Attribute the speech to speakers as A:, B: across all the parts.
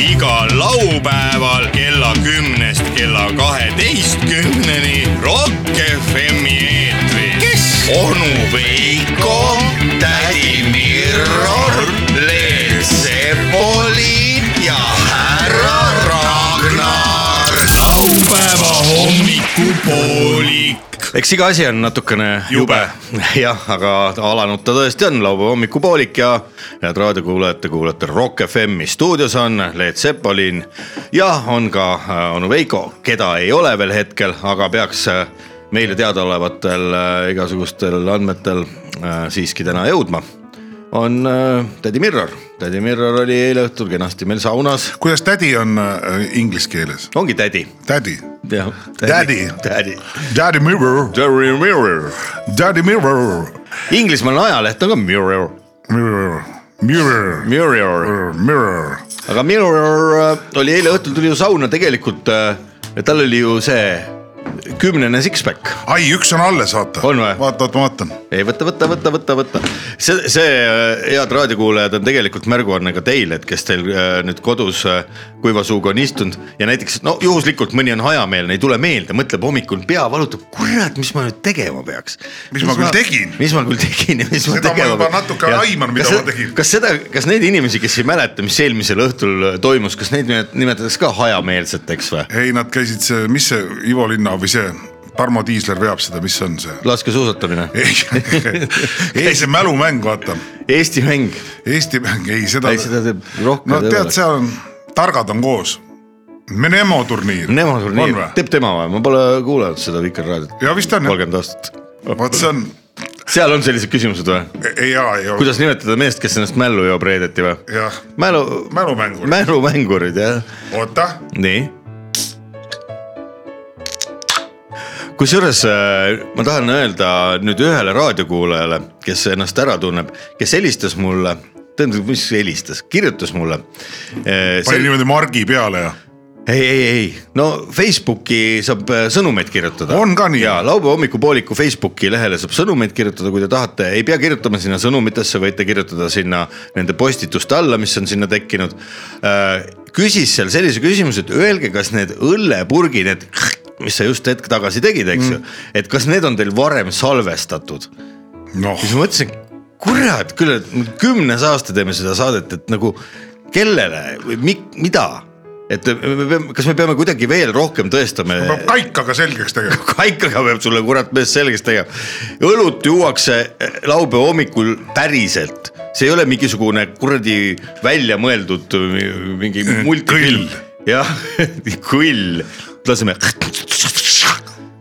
A: igal laupäeval kella kümnest kella kaheteistkümneni Rock FM-i eetris. kes? onu Veiko, tädi Mirror, Leel Sepolin ja härra Ragnar. laupäeva hommikupoolik. Eks iga asi on natukene jube, jube. jah, aga alanud ta tõesti on, laupäeva hommikupoolik ja head raadiokuulajad, te kuulate Rock FM-i, stuudios on Leet Sepolin ja on ka äh, onu Veiko, keda ei ole veel hetkel, aga peaks äh, meile teadaolevatel äh, igasugustel andmetel siiski täna jõudma. On äh, tädi Mirror, tädi Mirror oli eile õhtul kenasti meil saunas,
B: kuidas tädi on äh, inglise keeles?
A: ongi tädi.
B: Daddy,
A: jah,
B: Daddy.
A: tädi,
B: Daddy Mirror,
A: Daddy Mirror.
B: Daddy Mirror,
A: Inglismaal on ajaleht on ka Mirror,
B: Mirror, Mirror,
A: Mirror,
B: Mirror.
A: aga Mirror äh, oli eile õhtul tuli ju sauna tegelikult, tal oli ju see kümnene six-pack.
B: ai, üks on alles, vaata. Vaata, oota, ma vaatan.
A: ei võta, võta, võta, võta, võta. see, see äh, head raadiokuulajad on tegelikult märguanne ka teile, et kes teil äh, nüüd kodus äh, kuiva suuga on istunud ja näiteks no juhuslikult mõni on hajameelne, ei tule meelde, mõtleb hommikul pea valutab, kurat, mis ma nüüd tegema peaks.
B: Mis ma küll tegin?
A: mis ma küll tegin ja mis ma
B: Seda ma
A: tegema
B: juba
A: pean.
B: natuke
A: Ja
B: aiman, mida ma tegin.
A: kas seda, kas neid inimesi, kes ei mäleta, mis eelmisel õhtul toimus, kas neid nimet- nimetatakse ka hajameelseteks või?
B: ei, nad käisid mis see Ivo Linna või see Tarmo Tiisler veab seda, mis on see?
A: laskesuusatamine,
B: ei, see mälumäng, vaata,
A: Eesti mäng,
B: Eesti mäng, ei seda.
A: ei seda teeb rohkem.
B: no tead, seal on, targad on koos. Menemo turniir.
A: Nemo turniir teeb tema või? ma pole kuulanud seda Vikerraadiot.
B: ja vist on jah,
A: kolmkümmend aastat.
B: vot see on,
A: seal on sellised küsimused või?
B: ja ei ole,
A: kuidas nimetada meest, kes ennast mällu joob reedeti või?
B: jah,
A: mälu,
B: mälumängur,
A: mälumängurid jah,
B: oota,
A: nii. Kusjuures äh, ma tahan öelda nüüd ühele raadiokuulajale, kes ennast ära tunneb, kes helistas mulle, tähendab, mis helistas, kirjutas mulle.
B: pani niimoodi margi peale ja
A: ei, ei, ei, no Facebooki saab äh, sõnumeid kirjutada.
B: On ka nii?
A: ja laupäeva hommikupooliku Facebooki lehele saab sõnumeid kirjutada, kui te tahate, ei pea kirjutama sinna sõnumitesse, võite kirjutada sinna nende postituste alla, mis on sinna tekkinud. küsis seal sellise küsimuse, et öelge, kas need õllepurgi, need, mis sa just hetk tagasi tegid, eks ju mm., et kas need on teil varem salvestatud
B: noh,
A: siis ma mõtlesin, kurat küll, et kümnes aasta teeme seda saadet, et nagu kellele või mi, mida, et me peame, kas me peame kuidagi veel rohkem tõestama.
B: peab kaikaga selgeks tegema.
A: kaikaga peab sulle kurat mees selgeks tegema. õlut juuakse laupäeva hommikul päriselt, see ei ole mingisugune kuradi välja mõeldud mingi multifilm
B: kõll..
A: jah, kõll, laseme.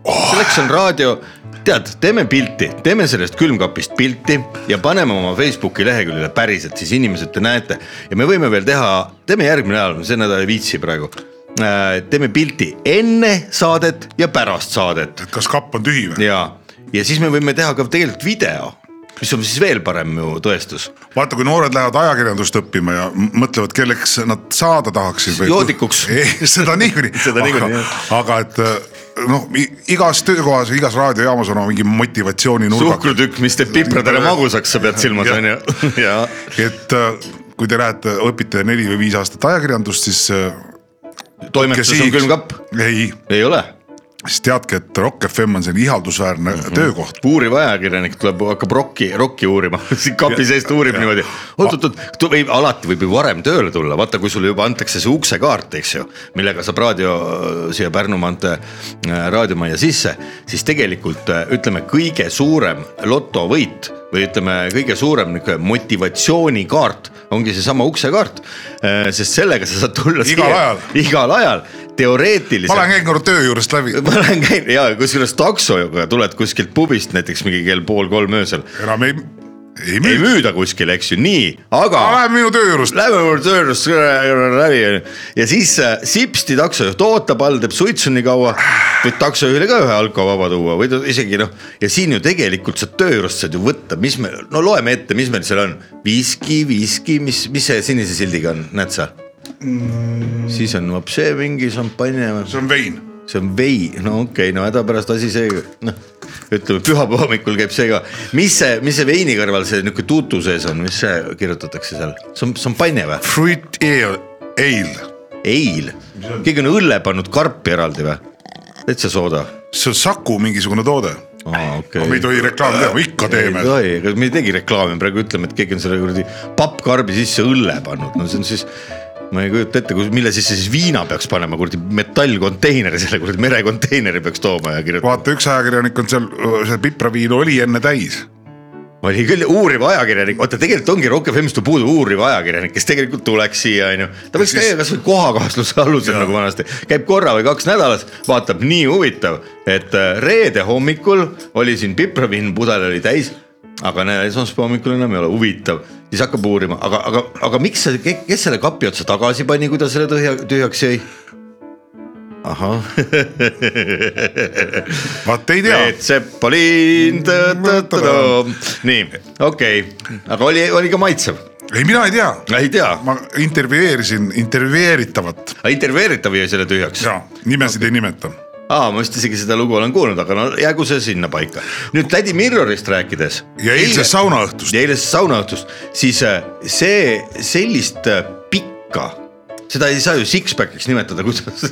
A: selleks on raadio, tead, teeme pilti, teeme sellest külmkapist pilti ja paneme oma Facebooki leheküljele päriselt, siis inimesed te näete ja me võime veel teha, teeme järgmine nädal, see nädal ei viitsi praegu. teeme pilti enne saadet ja pärast saadet
B: et kas kapp on tühi või?
A: ja, ja siis me võime teha ka tegelikult video, mis on siis veel parem ju tõestus.
B: vaata, kui noored lähevad ajakirjandust õppima ja mõtlevad, kelleks nad saada tahaksid või.
A: Joodikuks.
B: seda niikuinii
A: Seda niikuinii,
B: aga,
A: jah.
B: aga et äh, noh, igas töökohas, igas raadiojaamas on oma mingi motivatsiooninurgad.
A: suhkrutükk, mis teeb pipradele magusaks, sa pead silmas on ju, ja
B: et äh, kui te lähete, õpite neli või viis aastat ajakirjandust, siis äh,
A: toimetus on külmkapp,
B: ei,
A: ei ole
B: siis teadke, et Rock FM on selline ihaldusväärne mm -hmm. töökoht.
A: uuriv ajakirjanik tuleb, hakkab rokki, rokki uurima, siin kapi seest uurib
B: ja.
A: niimoodi. oot-oot-oot, võib alati võib ju varem tööle tulla, vaata, kui sulle juba antakse see uksekaart, eks ju, millega saab raadio siia Pärnu maantee äh, raadiomajja sisse, siis tegelikult äh, ütleme, kõige suurem lotovõit või ütleme, kõige suurem niisugune motivatsioonikaart ongi seesama uksekaart. sest sellega sa saad tulla.
B: Igal ajal.
A: igal ajal,
B: ma
A: teoreetiliselt
B: olen käinud korra töö juurest läbi,
A: ma olen käinud ja kusjuures taksoga tuled kuskilt pubist näiteks mingi kell pool kolm öösel,
B: enam ei, ei
A: ei
B: müü.
A: müüda kuskil, eks ju, nii, aga
B: Läheb minu töö juurest.
A: lähme mul tööst läbi ja siis äh, sipsti taksojuht ootab all, teeb suitsu nii kaua. võid taksojuhile ka ühe alkovaba tuua või isegi noh, ja siin ju tegelikult sa töö juurest saad ju võtta, mis me, no loeme ette, mis meil seal on. viski, viski, mis, mis see sinise sildiga on, näed sa mm.? siis on vapšee mingi šampanje
B: see on vein.
A: see on vei, no okei okay,, no hädapärast asi see, noh, ütleme pühapäeva hommikul käib see ka. mis see, mis see veini kõrval see niisugune tuutu sees on, mis see kirjutatakse seal, see on šampanje või?
B: Fruit ale, eil,
A: eil, keegi on õlle pannud karpi eraldi või? täitsa sooda.
B: see on Saku mingisugune toode.
A: aa, okei.
B: me ei tohi reklaami teha, ikka teeme
A: ei. tohi, ega me ei tegi reklaami, praegu ütleme, et keegi on selle kuradi pappkarbi sisse õlle pannud, no see on siis ma ei kujuta ette, mille sisse siis viina peaks panema, kuradi metallkonteineri, selle kuradi merekonteineri peaks tooma ja kirjutama.
B: vaata, üks ajakirjanik on seal, see pipraviin oli enne täis.
A: oli küll uuriv ajakirjanik, oota tegelikult ongi Rock FM-ist on puudu uuriv ajakirjanik, kes tegelikult tuleks siia, onju. ta võiks käia kasvõi kohakaasluse alusel nagu vanasti, käib korra või kaks nädalas, vaatab, nii huvitav, et äh, reede hommikul oli siin pipraviin, pudel oli täis aga näe, esmaspäeva hommikul enam ei ole huvitav, siis hakkab uurima, aga, aga, aga miks see, kes selle kapi otsa tagasi pani, kui ta selle tühja, tühjaks jäi? ahah,
B: vaat ei tea.
A: Leet Sepolin, nii, okei okay., aga oli, oli ka maitsev,
B: ei, mina ei tea.
A: ei tea,
B: ma intervjueerisin intervjueeritavat
A: intervjueeritav jäi selle tühjaks.
B: ja nimesid ei nimeta.
A: aa, ma vist isegi seda lugu olen kuulnud, aga no jäägu see sinnapaika. nüüd tädi Mirrorist rääkides.
B: ja eilsest saunaõhtust.
A: ja eilsest saunaõhtust, siis äh, see sellist äh, pikka, seda ei saa ju six-pack'iks nimetada, kuidas,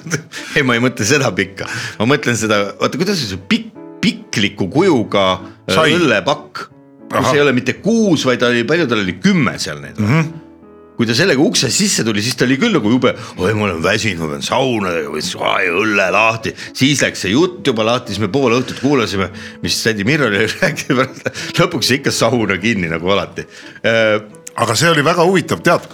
A: ei, ma ei mõtle seda pikka, ma mõtlen seda, oota, kuidas see pikk, pikliku kujuga äh, õllepakk, kus ei ole mitte kuus, vaid ta oli, palju tal oli, kümme seal neid mm.
B: Mhm.
A: -hmm kui ta sellega ukse sisse tuli, siis ta oli küll nagu jube, oi, ma olen väsinud, ma pean sauna tegema, õlle lahti, siis läks see jutt juba lahti, siis me pool õhtut kuulasime, mis tädi Mirror rääkis, lõpuks ikka sauna kinni nagu alati.
B: aga see oli väga huvitav, tead,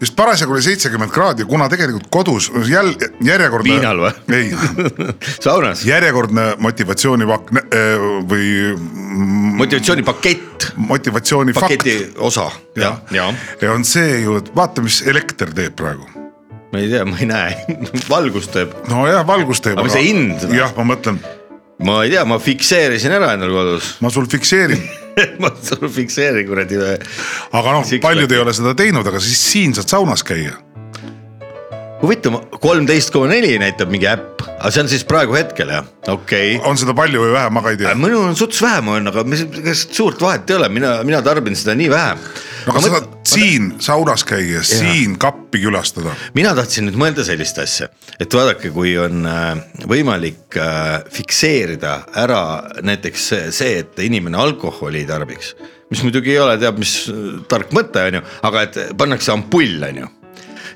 B: just parasjagu oli seitsekümmend kraadi, kuna tegelikult kodus jälle järjekordne.
A: Viinal või?
B: ei,
A: saunas?
B: Järjekordne motivatsioonipakk äh, või
A: motivatsioonipakett,
B: motivatsioonifakt.
A: Paketi osa. Ja, ja
B: ja on see ju, et vaata, mis elekter teeb praegu.
A: ma ei tea, ma ei näe, valgust teeb,
B: nojah, valgus teeb.
A: Aga mis see hind?
B: jah, ma mõtlen,
A: ma ei tea, ma fikseerisin ära endal kodus,
B: ma sul fikseerin,
A: ma fikseerin kuradi.
B: aga noh, paljud ei ole seda teinud, aga siis siin saad saunas käia.
A: huvitav, kolmteist koma neli näitab mingi äpp, aga see on siis praegu hetkel jah, okei. Okay.
B: on seda palju või vähe, ma ka ei tea.
A: minul on suts vähem on, aga mis, kas suurt vahet ei ole, mina, mina tarbin seda nii vähe.
B: no aga sa saad siin saunas käia, siin kappi külastada.
A: mina tahtsin nüüd mõelda sellist asja, et vaadake, kui on äh, võimalik äh, fikseerida ära näiteks see, et inimene alkoholi ei tarbiks, mis muidugi ei ole teab mis äh, tark mõte, on ju, aga et pannakse ampull, on ju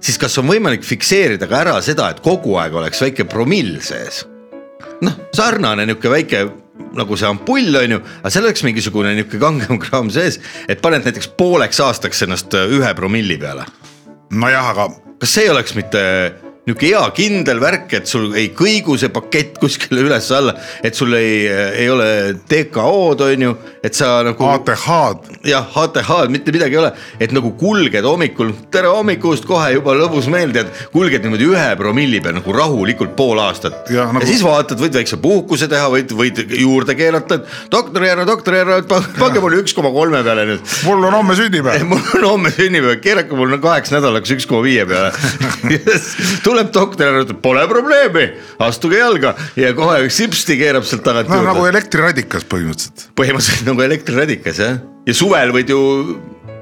A: siis kas on võimalik fikseerida ka ära seda, et kogu aeg oleks väike promill sees? noh, sarnane nihuke väike nagu see ampull on ju, aga seal oleks mingisugune nihuke kangem kraam sees, et paned näiteks pooleks aastaks ennast ühe promilli peale
B: nojah, aga
A: kas see ei oleks mitte nihuke hea kindel värk, et sul ei kõigu see pakett kuskile üles-alla, et sul ei, ei ole TKO-d on ju, et sa nagu
B: ATH-d,
A: jah, HTH-d mitte midagi ei ole, et nagu kulged hommikul, tere hommikust, kohe juba lõbus meel, tead, kulged niimoodi ühe promilli peal nagu rahulikult pool aastat.
B: Nagu-
A: ja siis vaatad, võid väikse puhkuse teha, võid, võid juurde keerata, et doktori härra, doktori härra, pange mulle üks koma kolme peale nüüd.
B: Mul on homme sünnipäev.
A: mul on homme sünnipäev, keerake mulle kaheks nädalaks üks koma viie peale tuleb doktor ja ütleb, pole probleemi, astuge jalga ja kohe sipsti keerab sealt tagant
B: no
A: juurde
B: nagu elektriradikas põhimõtteliselt.
A: põhimõtteliselt nagu elektriradikas jah, ja suvel võid ju,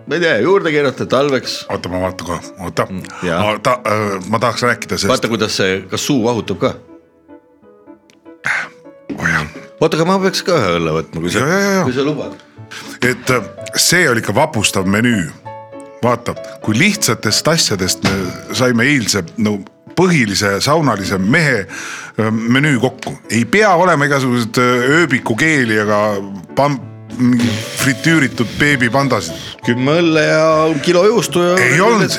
A: ma ei tea, juurde keerata talveks.
B: oota, ma vaatan kohe, oota
A: jaa.,
B: ta, äh, ma tahaks rääkida sellest,
A: vaata, kuidas see, kas suu vahutab ka.
B: oh,
A: oota, aga ma peaks ka ühe õlle võtma, kui sa kui sa lubad.
B: et äh, see oli ikka vapustav menüü. vaata, kui lihtsatest asjadest me saime eilse no põhilise saunalise mehe menüü kokku, ei pea olema igasugused äh, ööbikukeeli ega pan-, mingi fritüüritud beebipandasid.
A: kümme õlle ja kilo juustu ja.
B: ei olnud,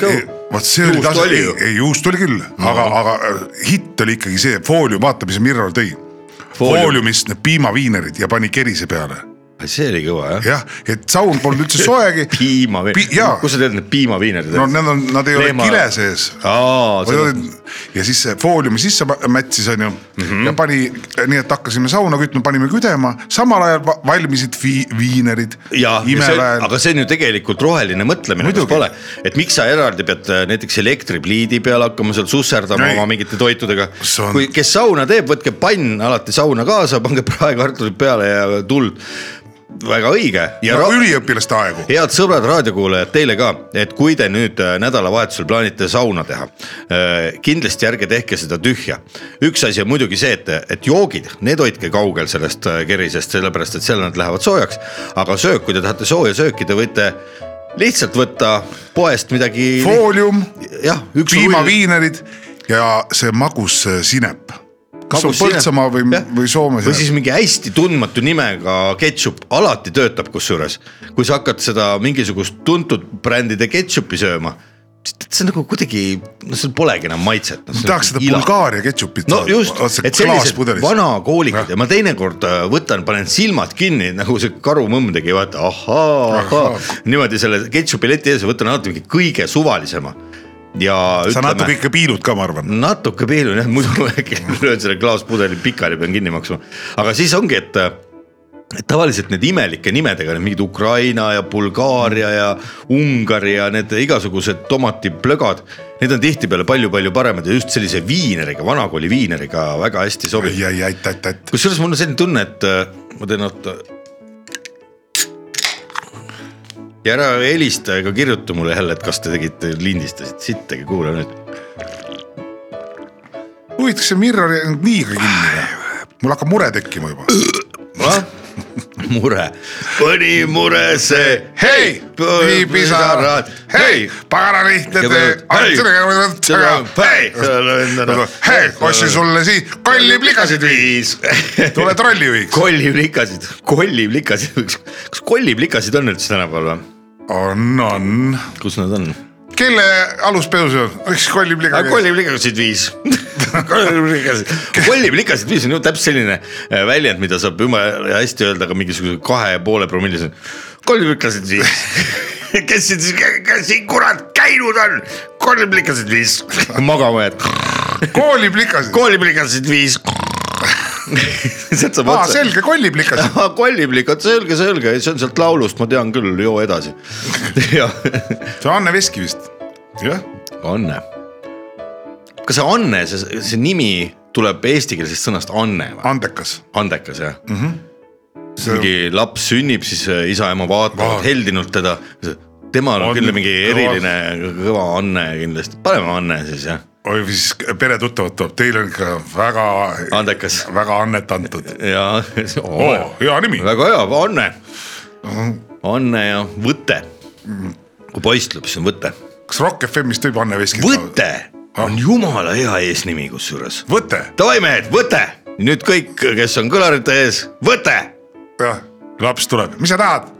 B: vot see oli
A: Juustu
B: tase,
A: oli
B: ei ei juust oli küll, aga, aga äh, hitt oli ikkagi see foolium, vaata, mis Mirror tõi.
A: Foolium.
B: fooliumist need piimaviinerid ja pani kerise peale,
A: see oli kõva jah.
B: jah, et saun polnud üldse soegi.
A: piimaviin
B: Pi-
A: kus sa tead need piimaviinerid?
B: no need on, nad ei ole
A: Leema-
B: kile sees.
A: aa,
B: ja siis see fooliumi sisse mätsis, onju mm. -hmm. ja pani, nii et hakkasime sauna kütma, panime küdema, samal ajal va- valmisid vi- viinerid.
A: ja, aga see on ju tegelikult roheline mõtlemine, kas pole, et miks sa eraldi pead äh, näiteks elektripliidi peal hakkama seal susserdama
B: Ei.
A: oma mingite toitudega
B: on-
A: kui, kes sauna teeb, võtke pann alati sauna kaasa, pange praekartulid peale ja tuld. Väga õige ja
B: no, üliõpilaste aegu.
A: head sõbrad raadiokuulajad teile ka, et kui te nüüd äh, nädalavahetusel plaanite sauna teha, kindlasti ärge tehke seda tühja. üks asi on muidugi see, et, et joogid, need hoidke kaugel sellest äh, kerisest, sellepärast et seal nad lähevad soojaks. aga söök, kui te tahate sooja sööki, te võite lihtsalt võtta poest midagi.
B: foolium, piimaviinerid ja see magus äh, sinep. Kas on. Põltsamaa või või Soome
A: või siis mingi hästi tundmatu nimega ketšup alati töötab kusjuures. kui sa hakkad seda mingisugust tuntud brändide ketšupi sööma, see on nagu kuidagi, no seal polegi enam maitset no,.
B: ma tahaks seda Bulgaaria ketšupit.
A: no just, et sellised vanakoolikud ja ma teinekord äh, võtan, panen silmad kinni nagu see karumõmm tegi, vaata ahaa, ahaa, niimoodi selle ketšupi leti ees võtan alati mingi kõige suvalisema. Ja
B: sa natuke
A: ütleme,
B: ikka piilud ka, ma arvan.
A: natuke peelun jah, muidu äkki löön selle klaaspudeli pikali, pean kinni maksma. aga siis ongi, et et tavaliselt need imelike nimedega, need mingid Ukraina ja Bulgaaria ja Ungari ja need igasugused tomatiplögad, need on tihtipeale palju-palju paremad ja just sellise viineriga, vanakooli viineriga väga hästi sobib. kusjuures mul on selline tunne, et ma teen oota. Ja ära helista ega kirjuta mulle jälle, et kas te tegite, lindistasite, sittagi kuula nüüd.
B: huvitav, kas see mirror ei jäänud liiga kinni või? mul hakkab mure tekkima juba.
A: mure, mõni mure see,
B: hei, pisarad, hei, pagana lihtne töö, hei, hei, ostsin sulle siit kolliplikasid viis, tule trollijuhiks.
A: kolliplikasid, kolliplikasid, kas kolliplikasid on üldse tänapäeval või?
B: on, on,
A: kus nad on?
B: kelle aluspeos on, üks kolliplika.
A: kolliplikasid viis. kolliplikasid viis on ju täpselt selline äh, väljend, mida saab jumala hästi öelda ka mingisuguse kahe ja poole promillisel. kolliplikasid viis. kes siin siis, kes siin kurat käinud on? kolliplikasid viis. magama jääd.
B: kooliplikasid,
A: kolliplikasid viis. sealt saab
B: aa
A: otsa.
B: selge, kolliplikasid.
A: kolliplikad, selge, selge, see on sealt laulust, ma tean küll, joo edasi.
B: see on Anne Veski vist, jah.
A: Anne. kas see Anne, see, see nimi tuleb eestikeelsest sõnast Anne või?
B: andekas.
A: andekas jah mm? -hmm. mingi laps sünnib, siis äh, isa-ema vaatavad
B: Vaat-
A: heldinult teda. temal on
B: On
A: küll mingi eriline kõva Anne kindlasti, paneme Anne siis jah,
B: oi, siis peretuttavad tuleb, teil on ikka väga,
A: andekas
B: väga annet antud.
A: ja
B: oo, hea nimi.
A: väga hea, Anne. Anne ja Võte. kui poiss tuleb, siis on Võte.
B: kas Rock FM-ist võib Anne Veskit?
A: Võte on jumala hea eesnimi kusjuures.
B: Võte,
A: Davai mehed, Võte, nüüd kõik, kes on kõlarite ees, Võte.
B: jah, laps tuleb, mis sa tahad?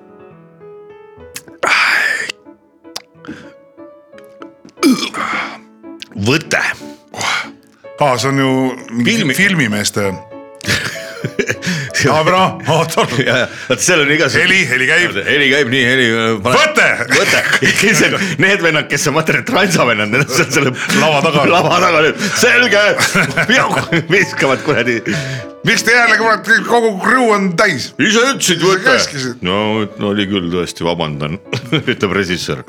A: Võte.
B: aa, see on ju mingi
A: Filmi-
B: filmimeeste. noh, oota,
A: vot seal on igasugune.
B: heli, heli käib.
A: heli käib nii, heli.
B: Võte!
A: võte, need vennad, kes on vaata need transavennad, need on seal selle
B: Lava taga.
A: lava taga nüüd, selge, viskavad kuradi.
B: Miks te jälle, kurat, kogu crew on täis?
A: ise ütlesid
B: käskisid..
A: no no oli küll tõesti, vabandan, ütleb režissöör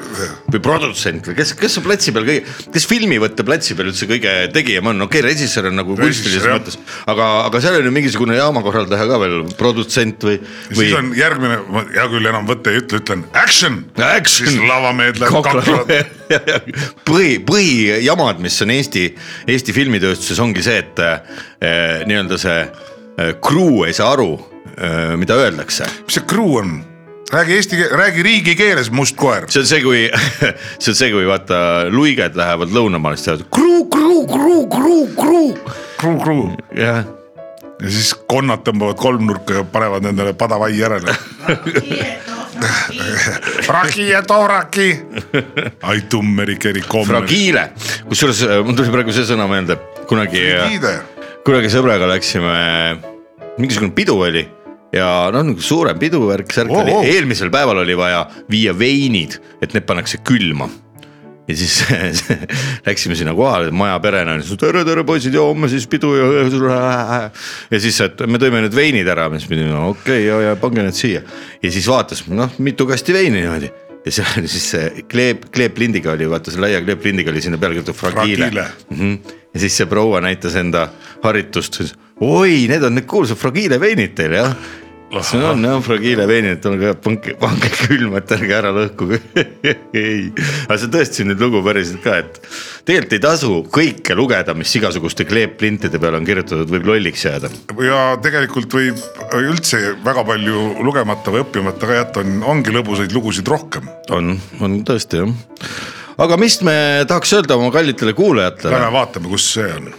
A: või produtsent või kes, kes on platsi peal kõige, kes filmivõtte platsi peal üldse kõige tegijam on, okei okay,, režissöör on nagu kunstilises mõttes, aga, aga seal on ju mingisugune jaamakorraldaja ka veel, produtsent või, või
B: siis on järgmine, hea küll, enam võtte ei ütle, ütlen action.
A: Action!
B: siis lavamehed lähevad kaklevad.
A: põhi, põhijamad, mis on Eesti, Eesti filmitööstuses ongi see, et äh, nii-öelda see crew ei saa aru äh,, mida öeldakse.
B: mis see crew on? räägi eesti, räägi riigikeeles, must koer.
A: see on see, kui, see on see, kui vaata luiged lähevad lõunamaale, siis teevad crew, crew, crew, crew, crew.
B: crew, crew.
A: jah,
B: ja siis konnad tõmbavad kolmnurka ja panevad endale padavai järele. Raki ja tooraki. ai tummeri, keri, kommer.
A: fragiile, kusjuures äh, mul tuli praegu see sõna meelde, kunagi.
B: Frigiide.
A: Kunagi sõbraga läksime, mingisugune pidu oli ja noh, nagu suurem pidu värk, särk
B: Oo,
A: oli
B: oo.,
A: eelmisel päeval oli vaja viia veinid, et need pannakse külma. ja siis läksime sinna kohale, maja perena, tere, tere poisid ja homme siis pidu ja. ja siis, et me tõime need veinid ära, siis pidime, okei okay, ja, ja pange need siia. ja siis vaatas, noh mitu kasti veini niimoodi ja seal oli siis see kleep, kleeplindiga oli, vaata see laia kleeplindiga oli sinna peale kirjutatud fragiile,
B: Fragiile.
A: mm. -hmm. Ja siis see proua näitas enda haritust, oi, need on need kuulsad fragiile veinid teil jah. see on jah fragiile veini, et olge pange, pange külma, et ärge ära lõhkuge ei, aga see on tõesti nüüd lugu päriselt ka, et tegelikult ei tasu kõike lugeda, mis igasuguste kleepprintide peale on kirjutatud, võib lolliks jääda.
B: ja tegelikult võib üldse väga palju lugemata või õppimata ka jätta, on, ongi lõbusaid lugusid rohkem.
A: on, on tõesti jah. Aga mis me tahaks öelda oma kallitele kuulajatele?
B: Lähme vaatame, kus see on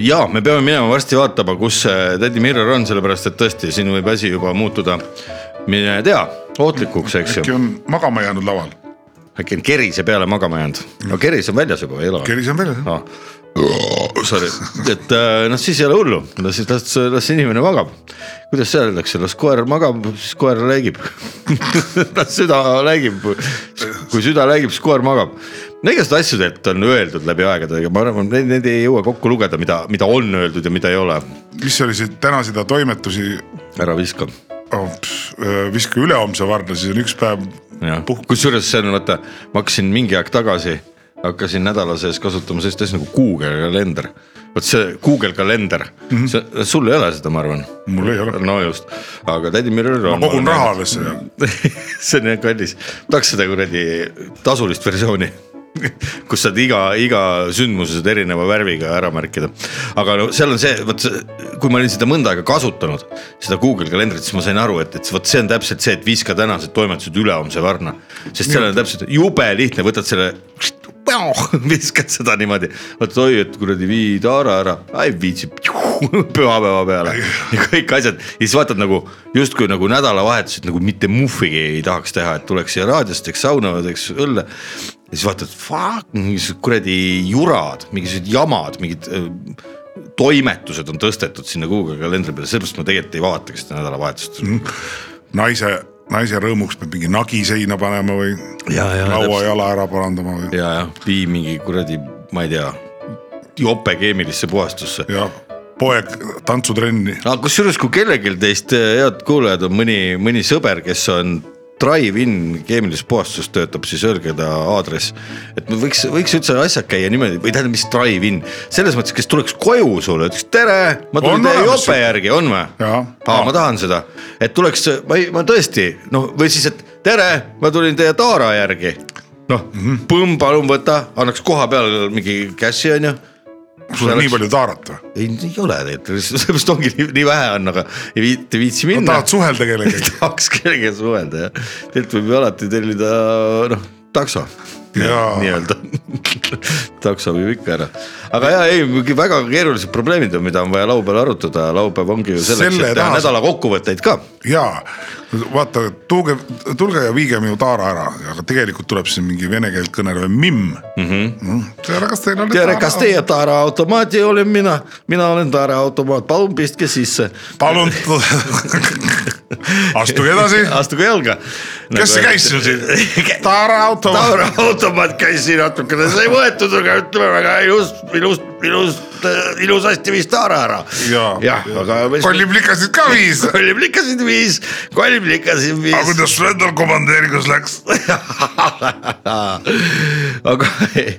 A: ja me peame minema varsti vaatama, kus see tädi Mirror on, sellepärast et tõesti siin võib asi juba muutuda, mine tea, ohtlikuks, eks ju.
B: äkki on magama jäänud laval?
A: äkki on kerise peale magama jäänud, no keris on väljas juba, ei ole?
B: keris on väljas
A: ah.. Sorry, et noh, siis ei ole hullu, las las, las inimene magab. kuidas seal öeldakse, las koer magab, siis koer räägib las süda räägib, kui süda räägib, siis koer magab no igast asjadelt on öeldud läbi aegade, aga ma arvan, need, need ei jõua kokku lugeda, mida, mida on öeldud ja mida ei ole.
B: mis oli see täna seda toimetusi?
A: ära viska
B: oh,. viska ülehomse varna, siis on üks päev.
A: kusjuures see on vaata, ma hakkasin mingi aeg tagasi, hakkasin nädala sees kasutama sellist asja nagu Google kalender vot see Google kalender mm, -hmm. see, sul ei ole seda, ma arvan.
B: mul ei ole.
A: no just, aga tädi Mirror
B: on. ma kogun raha alles
A: see on jah kallis, tahaks seda kuradi tasulist versiooni kus saad iga, iga sündmuse saad erineva värviga ära märkida. aga no seal on see, vot kui ma olin seda mõnda aega kasutanud, seda Google kalendrit, siis ma sain aru, et, et vot see on täpselt see, et viska tänased toimetused ülehomse varna. sest seal on täpselt jube lihtne, võtad selle viskad seda niimoodi, vaata oi, et kuradi vii taara ära, ei viitsi. Pühapäeva peale. Ja kõik asjad. Ja siis vaatad nagu justkui nagu nädalavahetused nagu mitte muhvigi ei tahaks teha, et tuleks siia raadiosse, teeks sauna, teeks õlle. Ja siis vaatad, fuck, mingisugused kuradi jurad, mingisugused jamad, mingid äh, toimetused on tõstetud sinna Google kalendri peale, sellepärast ma tegelikult ei vaatagi seda nädalavahetust. Mm.
B: naise, naise rõõmuks peab mingi nagi seina panema või lauajala ära parandama või.
A: ja, ja vii mingi kuradi, ma ei tea, jope keemilisse puhastusse.
B: jah poeg tantsutrenni.
A: aga kusjuures, kui kellelgi teist head kuulajad on mõni, mõni sõber, kes on Drive-in keemilises puhastuses töötab, siis öelge ta aadress. et võiks, võiks üldse asjad käia niimoodi või tähendab, mis drive-in, selles mõttes, kes tuleks koju sulle, ütleks tere, ma tulin teie jope järgi, on või? aa, ma tahan seda, et tuleks, ma ei, ma tõesti noh, või siis, et tere, ma tulin teie Taara järgi. noh mm -hmm., põmm, palun võta, annaks koha peal mingi cash'i on ju
B: sul on nii palju taarat või?
A: ei, ei ole tegelikult, sellepärast ongi nii, nii vähe on, aga ei viitsi, viitsi minna no,.
B: tahad suhelda kellegagi.
A: Tahaks kellegagi suhelda jah, tegelikult võib ju alati tellida noh, takso. Nii-öelda takso viib ikka ära, aga ja ei, väga keerulised probleemid on, mida on vaja laupäeval arutada, laupäev ongi ju selleks, et teha nädala kokkuvõtteid ka.
B: ja vaata, tulge, tulge ja viige minu taara ära, aga tegelikult tuleb siin mingi vene keelt kõnelev mimm mm. -hmm. tere, kas teil on.
A: tere, kas teie taaraautomaati olen mina, mina olen taaraautomaat, palun pistke sisse.
B: palun astuge edasi.
A: astuge jalga.
B: kes see käis sul siin? taaraautomaat.
A: taaraautomaat käis siin natukene, sai võetud, aga ütleme väga ilus, ilus, ilus ilusasti viis taara ära.
B: jah, aga. kolliplikasid ka viis.
A: kolliplikasid viis, kolliplikasid viis.
B: aga kuidas sul endal komandeeringus läks
A: aga ei,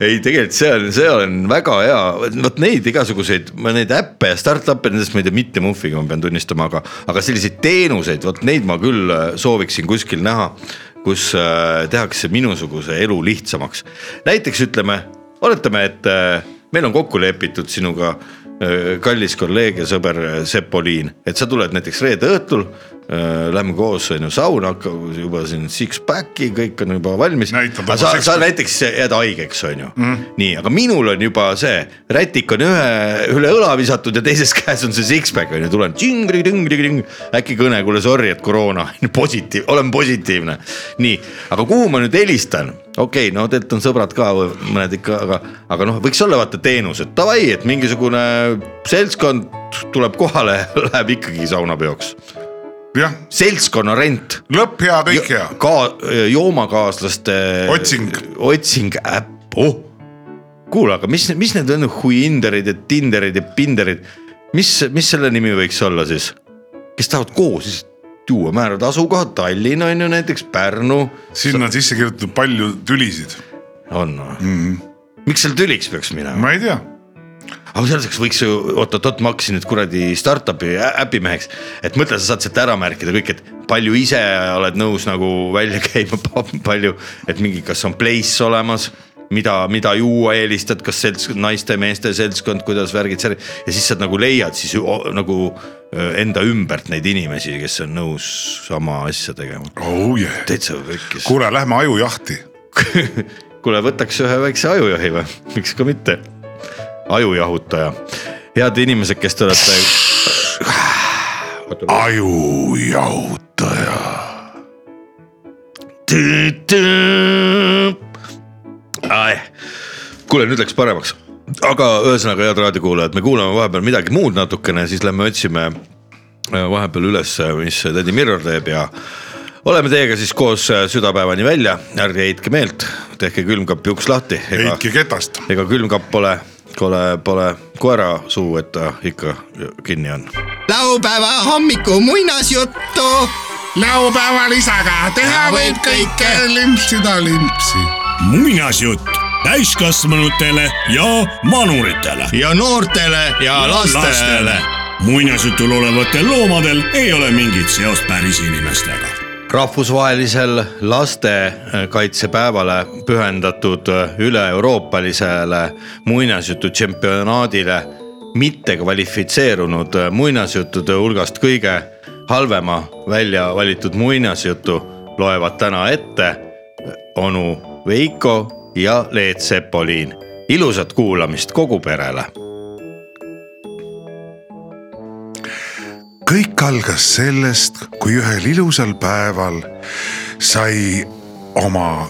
A: ei tegelikult see on, see on väga hea, vot neid igasuguseid, ma neid äppe ja startup'e, nendest ma ei tea mitte muhviga, ma pean tunnistama, aga, aga selliseid teenuseid, vot neid ma küll äh, sooviksin kuskil näha kus äh, tehakse minusuguse elu lihtsamaks. näiteks ütleme, oletame, et äh, meil on kokku lepitud sinuga äh, kallis kolleeg ja sõber äh, Sepp Oliin, et sa tuled näiteks reede õhtul Äh, lähme koos on ju sauna, hakkab juba siin six-pack'i, kõik on juba valmis. aga sa, sa näiteks jääd haigeks, on ju mm.. nii, aga minul on juba see rätik on ühe, üle õla visatud ja teises käes on see six-pack on ju, tulen tšingri-tšingri-tšing. äkki kõne, kuule sorry, et koroona, positiiv, olen positiivne. nii, aga kuhu ma nüüd helistan? Okei okay,, no tegelikult on sõbrad ka mõned ikka, aga, aga noh, võiks olla vaata teenus, et davai, et mingisugune seltskond tuleb kohale, läheb ikkagi saunapeoks seltskonna rent.
B: lõpp hea, kõik hea.
A: ka joomakaaslaste.
B: otsing.
A: otsing äpp, oh. kuule, aga mis, mis need on, Huinderid ja Tinderid ja Pinderid, mis, mis selle nimi võiks olla siis? kes tahavad koos juua, määrad asukohad, Tallinn on ju näiteks, Pärnu.
B: sinna on sisse kirjutatud palju tülisid.
A: on või mm -hmm.? miks seal tüliks peaks minema?
B: ma ei tea
A: aga selleks võiks ju, oot-oot-oot, ma hakkasin nüüd kuradi startup'i äpimeheks. et mõtle, sa saad sealt ära märkida kõik, et palju ise oled nõus nagu välja käima, palju, et mingi, kas on place olemas mida, mida juua eelistad, kas selts-, naiste-meeste seltskond, kuidas värgid seal ja siis sa nagu leiad siis nagu enda ümbert neid inimesi, kes on nõus sama asja tegema.
B: oh yeah.
A: täitsa võkkis.
B: kuule, lähme ajujahti.
A: kuule, võtaks ühe väikse ajujahi või, miks ka mitte. ajujahutaja, head inimesed, kes te olete.
B: ajujahutaja.
A: kuule, nüüd läks paremaks, aga ühesõnaga head raadiokuulajad, me kuulame vahepeal midagi muud natukene, siis lähme otsime äh, vahepeal üles, mis tädi Mirror teeb ja oleme teiega siis koos äh, südapäevani välja, ärge heitke meelt, tehke külmkapi uks lahti.
B: heitke ketast.
A: ega külmkapp pole, pole, pole koera suu, et ta ikka kinni on.
C: laupäeva hommiku muinasjuttu.
B: laupäeval isaga teha
C: võib kõike.
B: limpsida limpsi.
D: Muinasjutt täiskasvanutele ja vanuritele.
C: ja noortele ja lastele.
D: muinasjutul olevatel loomadel ei ole mingit seost päris inimestega
A: rahvusvahelisel lastekaitsepäevale pühendatud üle-euroopalisele muinasjutu tšempionaadile mitte kvalifitseerunud muinasjuttude hulgast kõige halvema välja valitud muinasjutu loevad täna ette onu Veiko ja Leet Sepolin. ilusat kuulamist kogu perele
B: kõik algas sellest, kui ühel ilusal päeval sai oma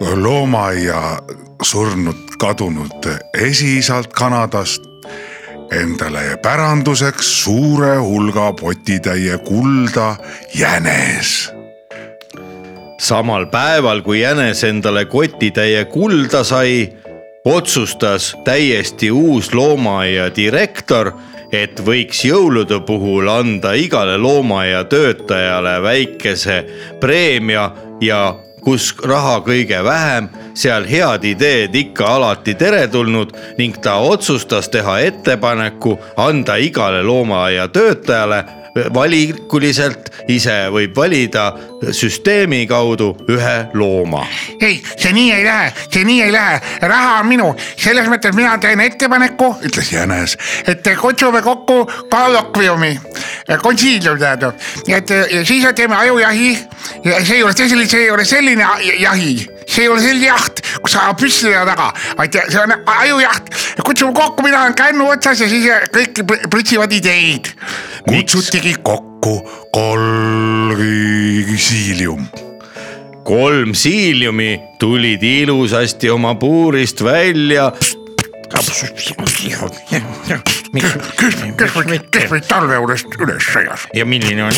B: loomaaia surnud kadunud esiisalt Kanadast endale päranduseks suure hulga potitäie kulda jänes
A: samal päeval, kui jänes endale kotitäie kulda sai, otsustas täiesti uus loomaaia direktor, et võiks jõulude puhul anda igale loomaaia töötajale väikese preemia ja kus raha kõige vähem, seal head ideed ikka alati teretulnud ning ta otsustas teha ettepaneku anda igale loomaaia töötajale valikuliselt ise võib valida süsteemi kaudu ühe looma.
E: ei, see nii ei lähe, see nii ei lähe, raha on minu, selles mõttes mina teen ettepaneku,
B: ütles jänes
E: et kutsume kokku kollokviumi, konsiilium tähendab, et ja siis teeme ajujahi. Ja see ei ole selline, see ei ole selline jahi, see ei ole selline jaht, kus saab teha taga, vaid see on ajujaht, kutsume kokku, mina olen kännu otsas ja siis kõik pritsivad ideid.
B: kutsutigi kokku kolm
A: kolm siiliumi tulid ilusasti oma puurist välja.
E: kes, kes meid, kes meid talve juurest üles sõjas?
A: ja milline on,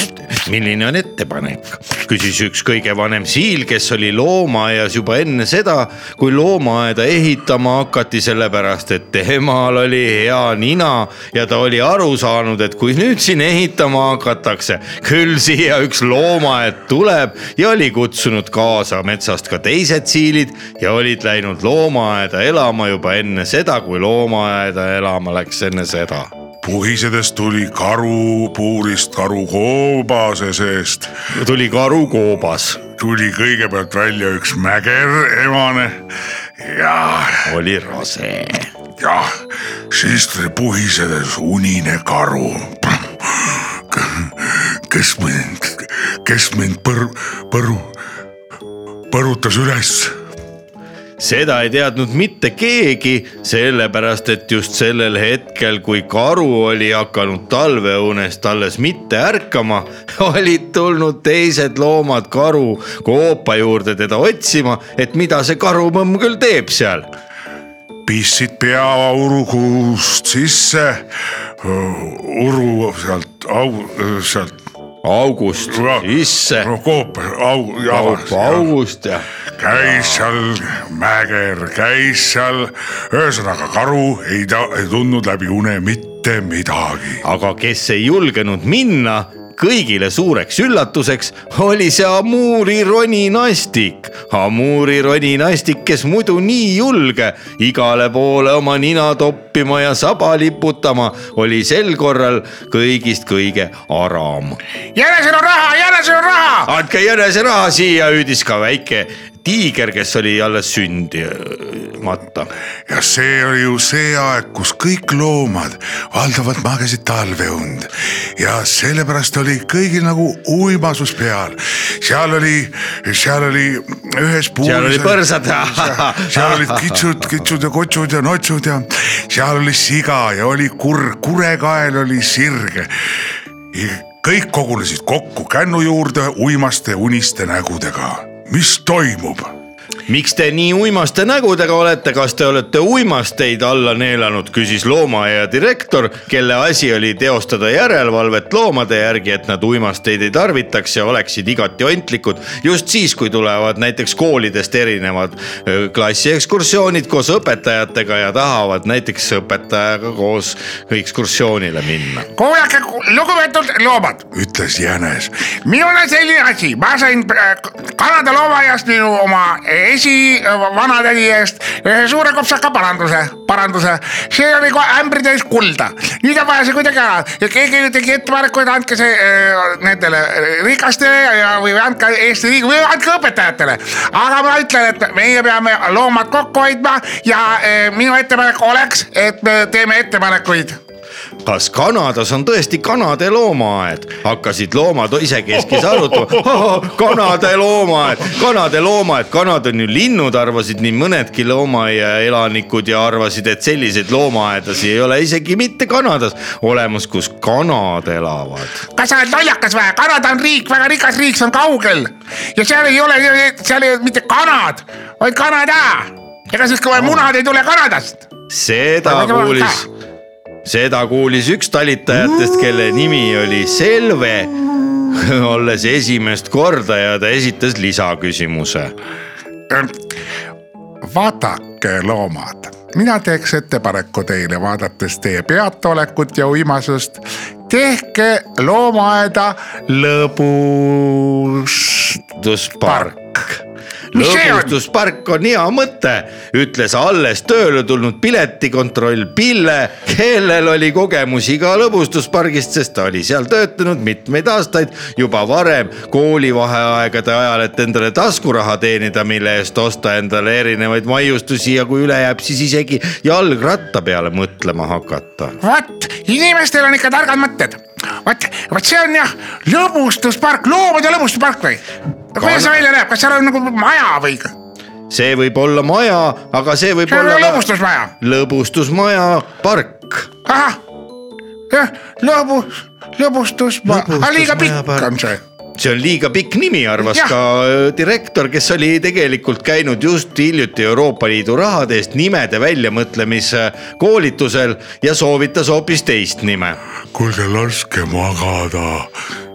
A: milline on ettepanek, küsis üks kõige vanem siil, kes oli loomaaias juba enne seda, kui loomaaeda ehitama hakati, sellepärast et temal oli hea nina ja ta oli aru saanud, et kui nüüd siin ehitama hakatakse, küll siia üks loomaaed tuleb ja oli kutsunud kaasa metsast ka teised siilid ja olid läinud loomaaeda elama juba enne seda, kui loomaaeda elama läks enne seda.
B: Puhisedes tuli karu puurist karu koobase seest,
A: tuli karu koobas,
B: tuli kõigepealt välja üks mäger emane. Ja,
A: oli rase.
B: Jah, siis tuli puhisedes unine karu. kes mind, kes mind põr-, põru, põrutas üles
A: seda ei teadnud mitte keegi, sellepärast et just sellel hetkel, kui karu oli hakanud talveunest alles mitte ärkama, olid tulnud teised loomad karu koopa juurde teda otsima, et mida see karupõmm küll teeb seal.
B: pistsid pea aurukuust sisse, uru sealt au, sealt
A: august sisse,
B: no koopa au,
A: kaupa august ja
B: käis seal mäger, käis seal, ühesõnaga karu ei ta ei tundnud läbi une mitte midagi.
A: aga kes ei julgenud minna, kõigile suureks üllatuseks oli see Amuri roninastik. Amuri roninastik, kes muidu nii julge igale poole oma nina toppima ja saba liputama, oli sel korral kõigist kõige aram.
E: jänesel on raha, jänesel on raha.
A: andke jäneseraha siia, hüüdis ka väike tiiger, kes oli alles sündimata
B: ja see oli ju see aeg, kus kõik loomad valdavalt magasid talveund ja sellepärast oli kõigil nagu uimasus peal. seal oli, seal oli ühes puuris.
A: seal oli põrsad
B: seal olid kitsud, kitsud ja kotsud ja notsud ja seal oli siga ja oli kurr, kurekael oli sirge. kõik kogunesid kokku kännu juurde uimaste uniste nägudega. Mis toimub?
A: Miks te nii uimaste nägudega olete, kas te olete uimasteid alla neelanud, küsis loomaaia direktor, kelle asi oli teostada järelevalvet loomade järgi, et nad uimasteid ei tarvitaks ja oleksid igati ontlikud. just siis, kui tulevad näiteks koolidest erinevad klassiekskursioonid koos õpetajatega ja tahavad näiteks õpetajaga koos ekskursioonile minna.
E: kuulake, lugupeetud loomad,
B: ütles jänes
E: minul on selline asi, ma sain äh, Kanada loomaaiast minu oma esivanatädi eest ühe suure kopsaka paranduse, paranduse. see oli ämbri täis kulda, nüüd on vaja see kuidagi ära ja keegi tegi ettepaneku, et andke see äh, nendele äh, rikastele ja, ja, või andke Eesti riigi või andke õpetajatele. aga ma ütlen, et meie peame loomad kokku hoidma ja äh, minu ettepanek oleks, et me teeme ettepanekuid
A: kas Kanadas on tõesti kanade loomaaed, hakkasid loomad isekeskis arutama. kanade loomaaed, kanade loomaaed, kanad on ju linnud, arvasid nii mõnedki loomaaia elanikud ja arvasid, et selliseid loomaaedasid ei ole isegi mitte Kanadas olemas, kus kanad elavad.
E: kas sa oled lollakas või? Kanada on riik, väga rikas riik, see on kaugel ja seal ei ole, seal ei ole mitte kanad, vaid Kanada. ega siis kui munad ei tule Kanadast.
A: seda kuulis, seda kuulis üks talitajatest, kelle nimi oli Selve. olles esimest korda ja ta esitas lisaküsimuse
E: vaadake, loomad, mina teeks ettepaneku teile, vaadates teie peataolekut ja uimasust. tehke loomaaeda lõbust.
A: lõbustuspark. Lõbustuspark on hea mõte, ütles alles tööle tulnud piletikontroll Pille, kellel oli kogemusi ka lõbustuspargist, sest ta oli seal töötanud mitmeid aastaid juba varem koolivaheaegade ajal, et endale taskuraha teenida, mille eest osta endale erinevaid maiustusi ja kui üle jääb, siis isegi jalgratta peale mõtlema hakata.
E: vot, inimestel on ikka targad mõtted. vot, vot see on jah, lõbustuspark, loomade lõbustuspark või? kuidas see välja näeb, kas seal on nagu maja või?
A: see võib olla maja, aga see võib
E: see
A: olla
E: lõbustusmaja.
A: lõbustusmaja park
E: ahah, jah, lõbus, lõbustusmaja, aga liiga pikk on see.
A: See on liiga pikk nimi, arvas
E: Jah.
A: ka öö, direktor, kes oli tegelikult käinud just hiljuti Euroopa Liidu rahade eest nimede väljamõtlemise koolitusel ja soovitas hoopis teist nime,
B: kuulge, laske magada.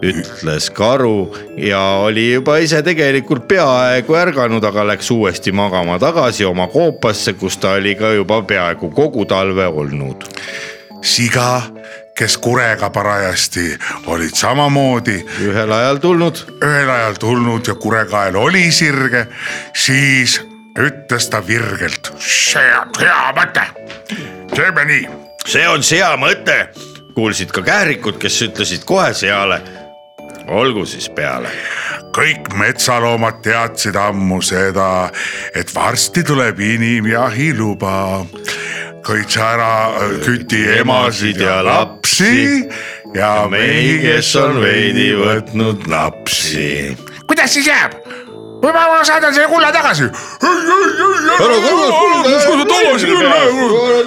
A: ütles karu ja oli juba ise tegelikult peaaegu ärganud, aga läks uuesti magama tagasi oma koopasse, kus ta oli ka juba peaaegu kogu talve olnud.
B: siga, kes kurega parajasti olid samamoodi
A: ühel ajal tulnud
B: ühel ajal tulnud ja kurekael oli sirge, siis ütles ta virgelt.
E: see on hea mõte.
B: teeme nii,
A: see on sea mõte, kuulsid ka kährikud, kes ütlesid kohe seale. olgu siis peale
B: kõik metsaloomad teadsid ammu seda, et varsti tuleb inimjahiluba. Kõik ära küti emasid ja lapsi ja mehi, kes on veidi võtnud lapsi.
E: kuidas siis jääb? või ma saadan selle kulla tagasi?
A: ära tagasi küll,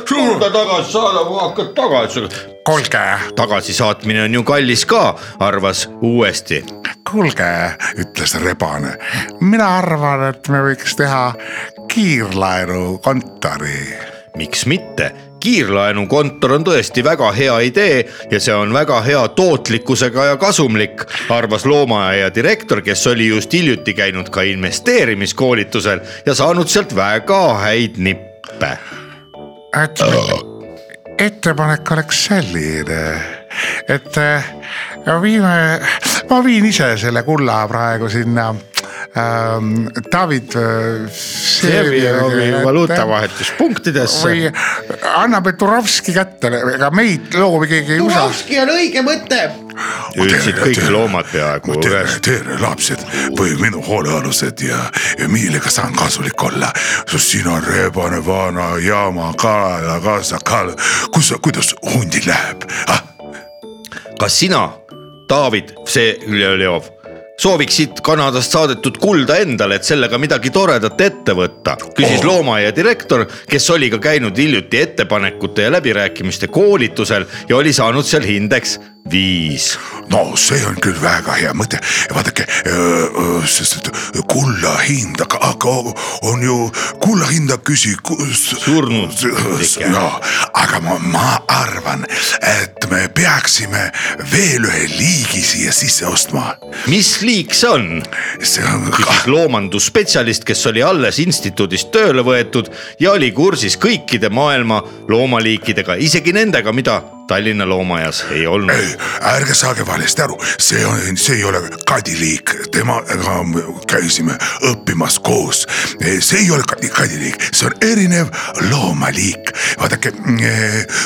A: suunda tagasi saada, hakkad tagasi.
E: kuulge,
A: tagasisaatmine on ju kallis ka, arvas uuesti.
B: kuulge, ütles rebane, mina arvan, et me võiks teha kiirlaenukontori
A: miks mitte, kiirlaenukontor on tõesti väga hea idee ja see on väga hea tootlikkusega ja kasumlik, arvas loomaaia direktor, kes oli just hiljuti käinud ka investeerimiskoolitusel ja saanud sealt väga häid nippe.
B: et ettepanek oleks selline, et äh,
E: viime, ma viin ise selle kulla praegu sinna David äh,
A: Sevjovi valuutavahetuspunktidesse.
E: või anna Peturovski kätte, ega meid loomi keegi ei usalda.
C: on õige mõte.
A: hüüdsid kõik loomad peaaegu
B: tere
A: üles,.
B: tere lapsed või minu hoolealused ja, ja millega saan kasulik olla, sest siin on rebane vana jaama kaela kaasa ka, kus, kuidas hundil läheb ah??
A: kas sina, David Vseljov, sooviksid Kanadast saadetud kulda endale, et sellega midagi toredat ette võtta, küsis
B: Oh.
A: loomaaia direktor, kes oli ka käinud hiljuti ettepanekute ja läbirääkimiste koolitusel ja oli saanud seal hindeks viis.
B: no see on küll väga hea mõte, vaadake, sest et kulla hind, aga, aga on ju kulla hinda küsi.
A: Surnud.
B: ja, aga ma, ma arvan, et me peaksime veel ühe liigi siia sisse ostma.
A: mis liik see on?
B: see on
A: küsis loomandusspetsialist, kes oli alles instituudist tööle võetud ja oli kursis kõikide maailma loomaliikidega, isegi nendega, mida Tallinna loomaajas ei olnud.
B: ei, ärge saage valesti aru, see on, see ei ole kadiliik, temaga me käisime õppimas koos. see ei ole kadi- kadiliik, see on erinev loomaliik. vaadake,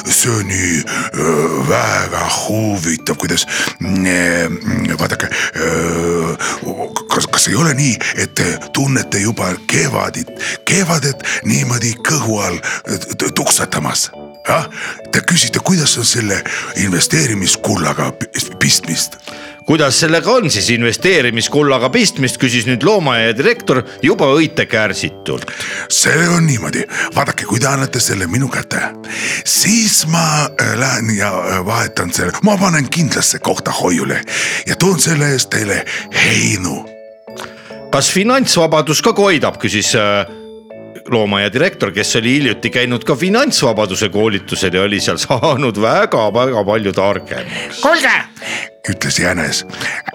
B: see on nii öö, väga huvitav, kuidas, vaadake, kas, kas ei ole nii, et te tunnete juba kevadit, kevadet niimoodi kõhu all tuksatamas jah, te küsite, kuidas on selle investeerimiskullaga pi- pistmist?
A: kuidas sellega on siis investeerimiskullaga pistmist, küsis nüüd loomaaia direktor juba õite kärsitult.
B: see on niimoodi, vaadake, kui te annate selle minu kätte, siis ma äh, lähen ja äh, vahetan selle, ma panen kindlasse kohta hoiule ja toon selle eest teile heinu.
A: kas finantsvabadus ka koidab, küsis loomaaia direktor, kes oli hiljuti käinud ka finantsvabaduse koolitusel ja oli seal saanud väga-väga palju targemaks.
E: kuulge,
B: ütles jänes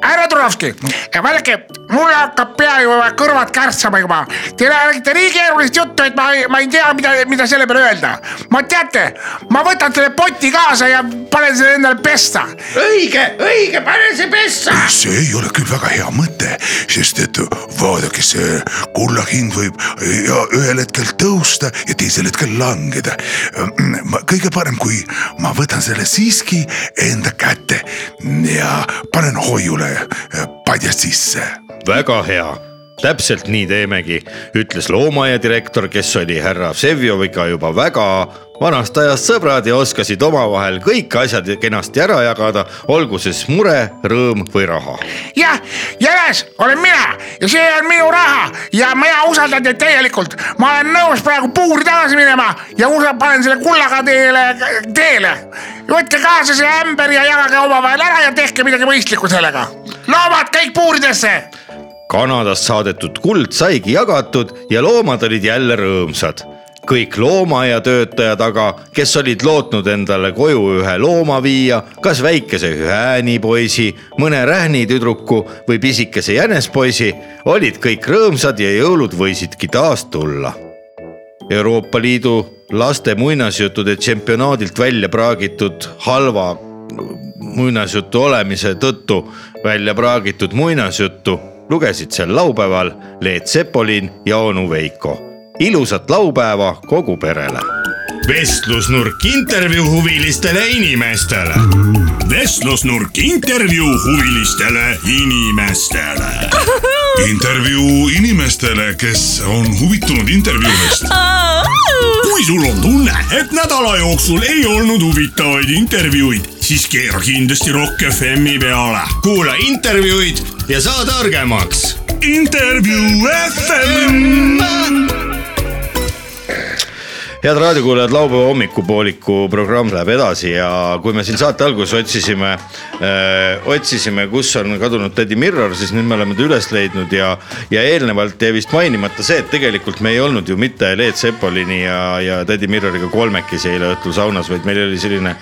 E: härra Turovski, vaadake, mul hakkab pea juba kõrvad kärtsama juba. Te räägite nii keerulist juttu, et ma, ma ei tea, mida, mida selle peale öelda. ma teate, ma võtan selle poti kaasa ja panen selle endale pesta.
C: õige, õige, pane see pessa.
B: see ei ole küll väga hea mõte, sest et vaadake, see kulla hind võib ja ühel hetkel tõusta ja teisel hetkel langeda. kõige parem, kui ma võtan selle siiski enda kätte ja panen hoiule padjast sisse.
A: Väga hea, täpselt nii teemegi, ütles loomaaia direktor, kes oli härra Vsevjoviga juba väga vanast ajast sõbrad ja oskasid omavahel kõik asjad kenasti ära jagada, olgu siis mure, rõõm või raha.
E: jah, jänes olen mina ja see on minu raha ja mina usaldan teid täielikult. ma olen nõus praegu puuri tagasi minema ja usa- panen selle kullaga teile, teele. võtke kaasa see ämber ja jagage omavahel ära ja tehke midagi mõistlikku sellega. loomad kõik puuridesse
A: Kanadast saadetud kuld saigi jagatud ja loomad olid jälle rõõmsad kõik loomaaia töötajad aga, kes olid lootnud endale koju ühe looma viia, kas väikese häänipoisi, mõne rähnitüdruku või pisikese jänespoisi, olid kõik rõõmsad ja jõulud võisidki taas tulla. Euroopa Liidu laste muinasjuttude tšempionaadilt välja praagitud halva muinasjutu olemise tõttu välja praagitud muinasjuttu lugesid sel laupäeval Leet Sepolin ja onu Veiko. ilusat laupäeva kogu perele.
D: vestlusnurk intervjuu huvilistele inimestele. vestlusnurk intervjuu huvilistele inimestele.
B: intervjuu inimestele, kes on huvitunud intervjuudest.
D: kui sul on tunne, et nädala jooksul ei olnud huvitavaid intervjuuid, siis keera kindlasti Rock FM-i peale.
C: kuula intervjuud ja saa targemaks.
D: intervjuu FM.
A: Head raadiokuulajad, laupäeva hommikupooliku programm läheb edasi ja kui me siin saate alguses otsisime äh,, otsisime, kus on kadunud Teddy Mirror, siis nüüd me oleme ta üles leidnud ja, ja eelnevalt jäi vist mainimata see, et tegelikult me ei olnud ju mitte Leet Sepolini ja, ja Teddy Mirroriga kolmekesi eile õhtul saunas, vaid meil oli selline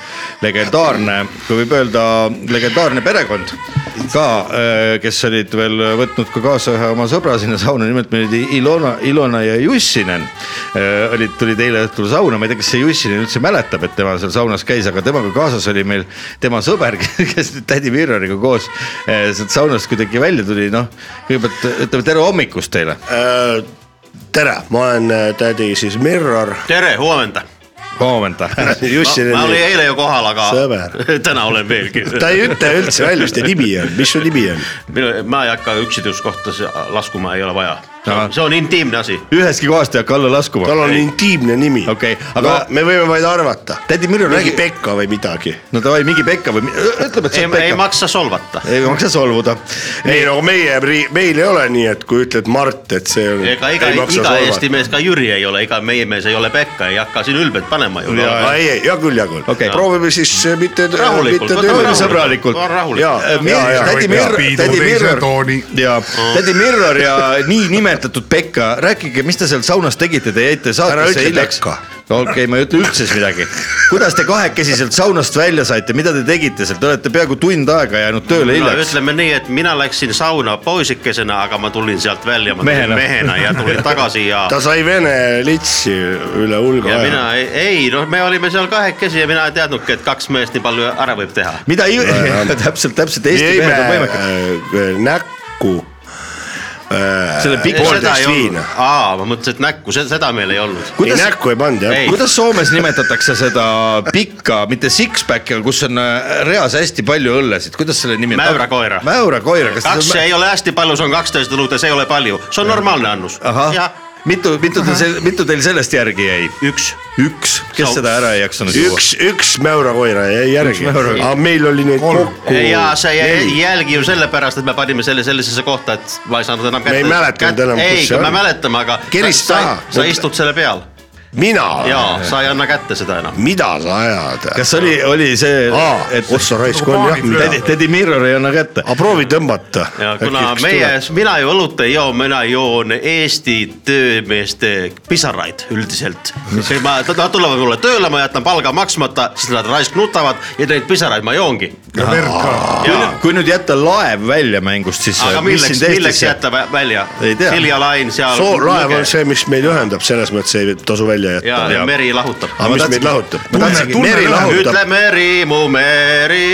A: legendaarne, kui võib öelda, legendaarne perekond ka, kes olid veel võtnud ka kaasa ühe oma sõbra sinna sauna, nimelt meil oli Ilona, Ilona ja Jussinen äh, olid, tulid eile õhtul õhtul sauna, ma ei tea, kas see Jussin üldse mäletab, et tema seal saunas käis, aga temaga kaasas oli meil tema sõber, kes nüüd tädi Mirroriga koos eh, sealt saunast kuidagi välja tuli, noh. kõigepealt ütleme tere hommikust teile.
F: Äh, tere, ma olen äh, tädi siis Mirror.
C: tere, huomenta.
A: moment.
F: Jussin
C: ma olin
F: oli,
C: eile ju kohal, aga
F: Sõber.
C: täna olen veelgi.
F: ta ei ütle üldse välja, mis ta nimi on, mis su nimi on?
C: minu, ma ei hakka üksituskohtas laskuma, ei ole vaja. See on intiimne asi.
A: ühestki kohast ei hakka alla laskuma.
F: tal on intiimne nimi.
A: Okei, aga-
F: aga no, me võime vaid arvata.
A: tädi
F: mingi
A: räägi,
F: Pekka või midagi.
A: no davai, mingi Pekka või, ütleme, et see
C: ei
A: on,
C: ei
A: Pekka.
C: maksa solvata.
A: ei maksa solvuda.
F: ei no meie, meil ei ole nii, et kui ütled Mart, et see on.
C: ega iga, iga Eesti mees ka Jüri ei ole, iga meie mees ei ole Pekka, ei hakka siin ülbelt panema ju.
F: ei, ei, hea küll, hea küll
A: Okei.
F: proovime siis äh, mitte.
C: Rahulikult,
F: mitte
C: võtame
A: sõbralikult.
C: rahulikult.
F: Jaa.
A: Mir-
F: ja,
A: tädi Mirror,
B: speedu
A: tädi
B: tooni.
A: ja tädi Mirror ja niinimetatud Pekka, rääkige, mis te seal saunas tegite, te jäite saatesse hiljaks okei okay,, ma ei ütle üldse midagi. kuidas te kahekesi sealt saunast välja saite, mida te tegite seal, te olete peaaegu tund aega jäänud tööle
C: no
A: hiljaks.
C: ütleme nii, et mina läksin sauna poisikesena, aga ma tulin sealt välja, ma tulin
A: Mehena.
C: mehena ja tulin tagasi ja
F: ta sai vene litsi üle hulga
C: ja
F: aja.
C: mina ei, ei, noh, me olime seal kahekesi ja mina ei teadnudki, et kaks meest nii palju ära võib teha.
A: mida ei, täpselt, täpselt Eesti mehed on võimekad.
F: jäime näkku.
A: Selle pikk-
F: poolteist viina.
C: aa, ma mõtlesin, et näkku, seda meil ei olnud.
F: ei
A: kuidas,
F: näkku ei pannud jah
A: kuidas Soomes nimetatakse seda pikka, mitte six-pack'i, kus on äh, reas hästi palju õllesid, kuidas selle nimi on?
C: Mäurakoira,
A: kas
C: kaks
A: see on
C: ei ole hästi palju, see on kaksteist õlut ja see ei ole palju, see on normaalne annus.
A: ahah mitu, mitu teil, mitu teil sellest järgi jäi?
C: üks.
A: üks, kes
C: Sa-
A: seda ära ei jaksanud juua?
F: üks, üks mäurakoira jäi järgi, aga meil oli neid kokku.
C: ja see ei jälgi ju sellepärast, et me panime selle sellisesse kohta, et ma ei saanud enam
F: Me ei mäletanud enam, kus
C: ei
F: see,
C: me
F: on.
C: mäletame, aga
F: Kerist
C: sa,
F: taha.
C: sa istud selle peal
F: mina
C: ja sa ei anna kätte seda enam.
F: mida sa ajad?
A: kas oli, oli see,
F: aa,
A: et
F: ossa raisk on jah mida
A: Teddy, Teddy Mirror ei anna kätte?
F: aga proovi tõmmata.
C: ja kuna meie, mina ju õlut ei joo, mina joon Eesti töömeeste pisaraid üldiselt. ma, nad tulevad mulle tööle, ma jätan palga maksmata, siis nad raisk nutavad ja neid pisaraid ma joongi. jaa,
A: kui nüüd jätta laev välja mängust, siis
C: aga milleks milleks jätta vä- välja? Silja lain seal.
F: laev on see, mis meid ühendab, selles mõttes ei tasu välja
C: ja,
F: jätta.
C: ja meri lahutab.
F: aga mis meid lahutab.
C: ütle meri, mu meri.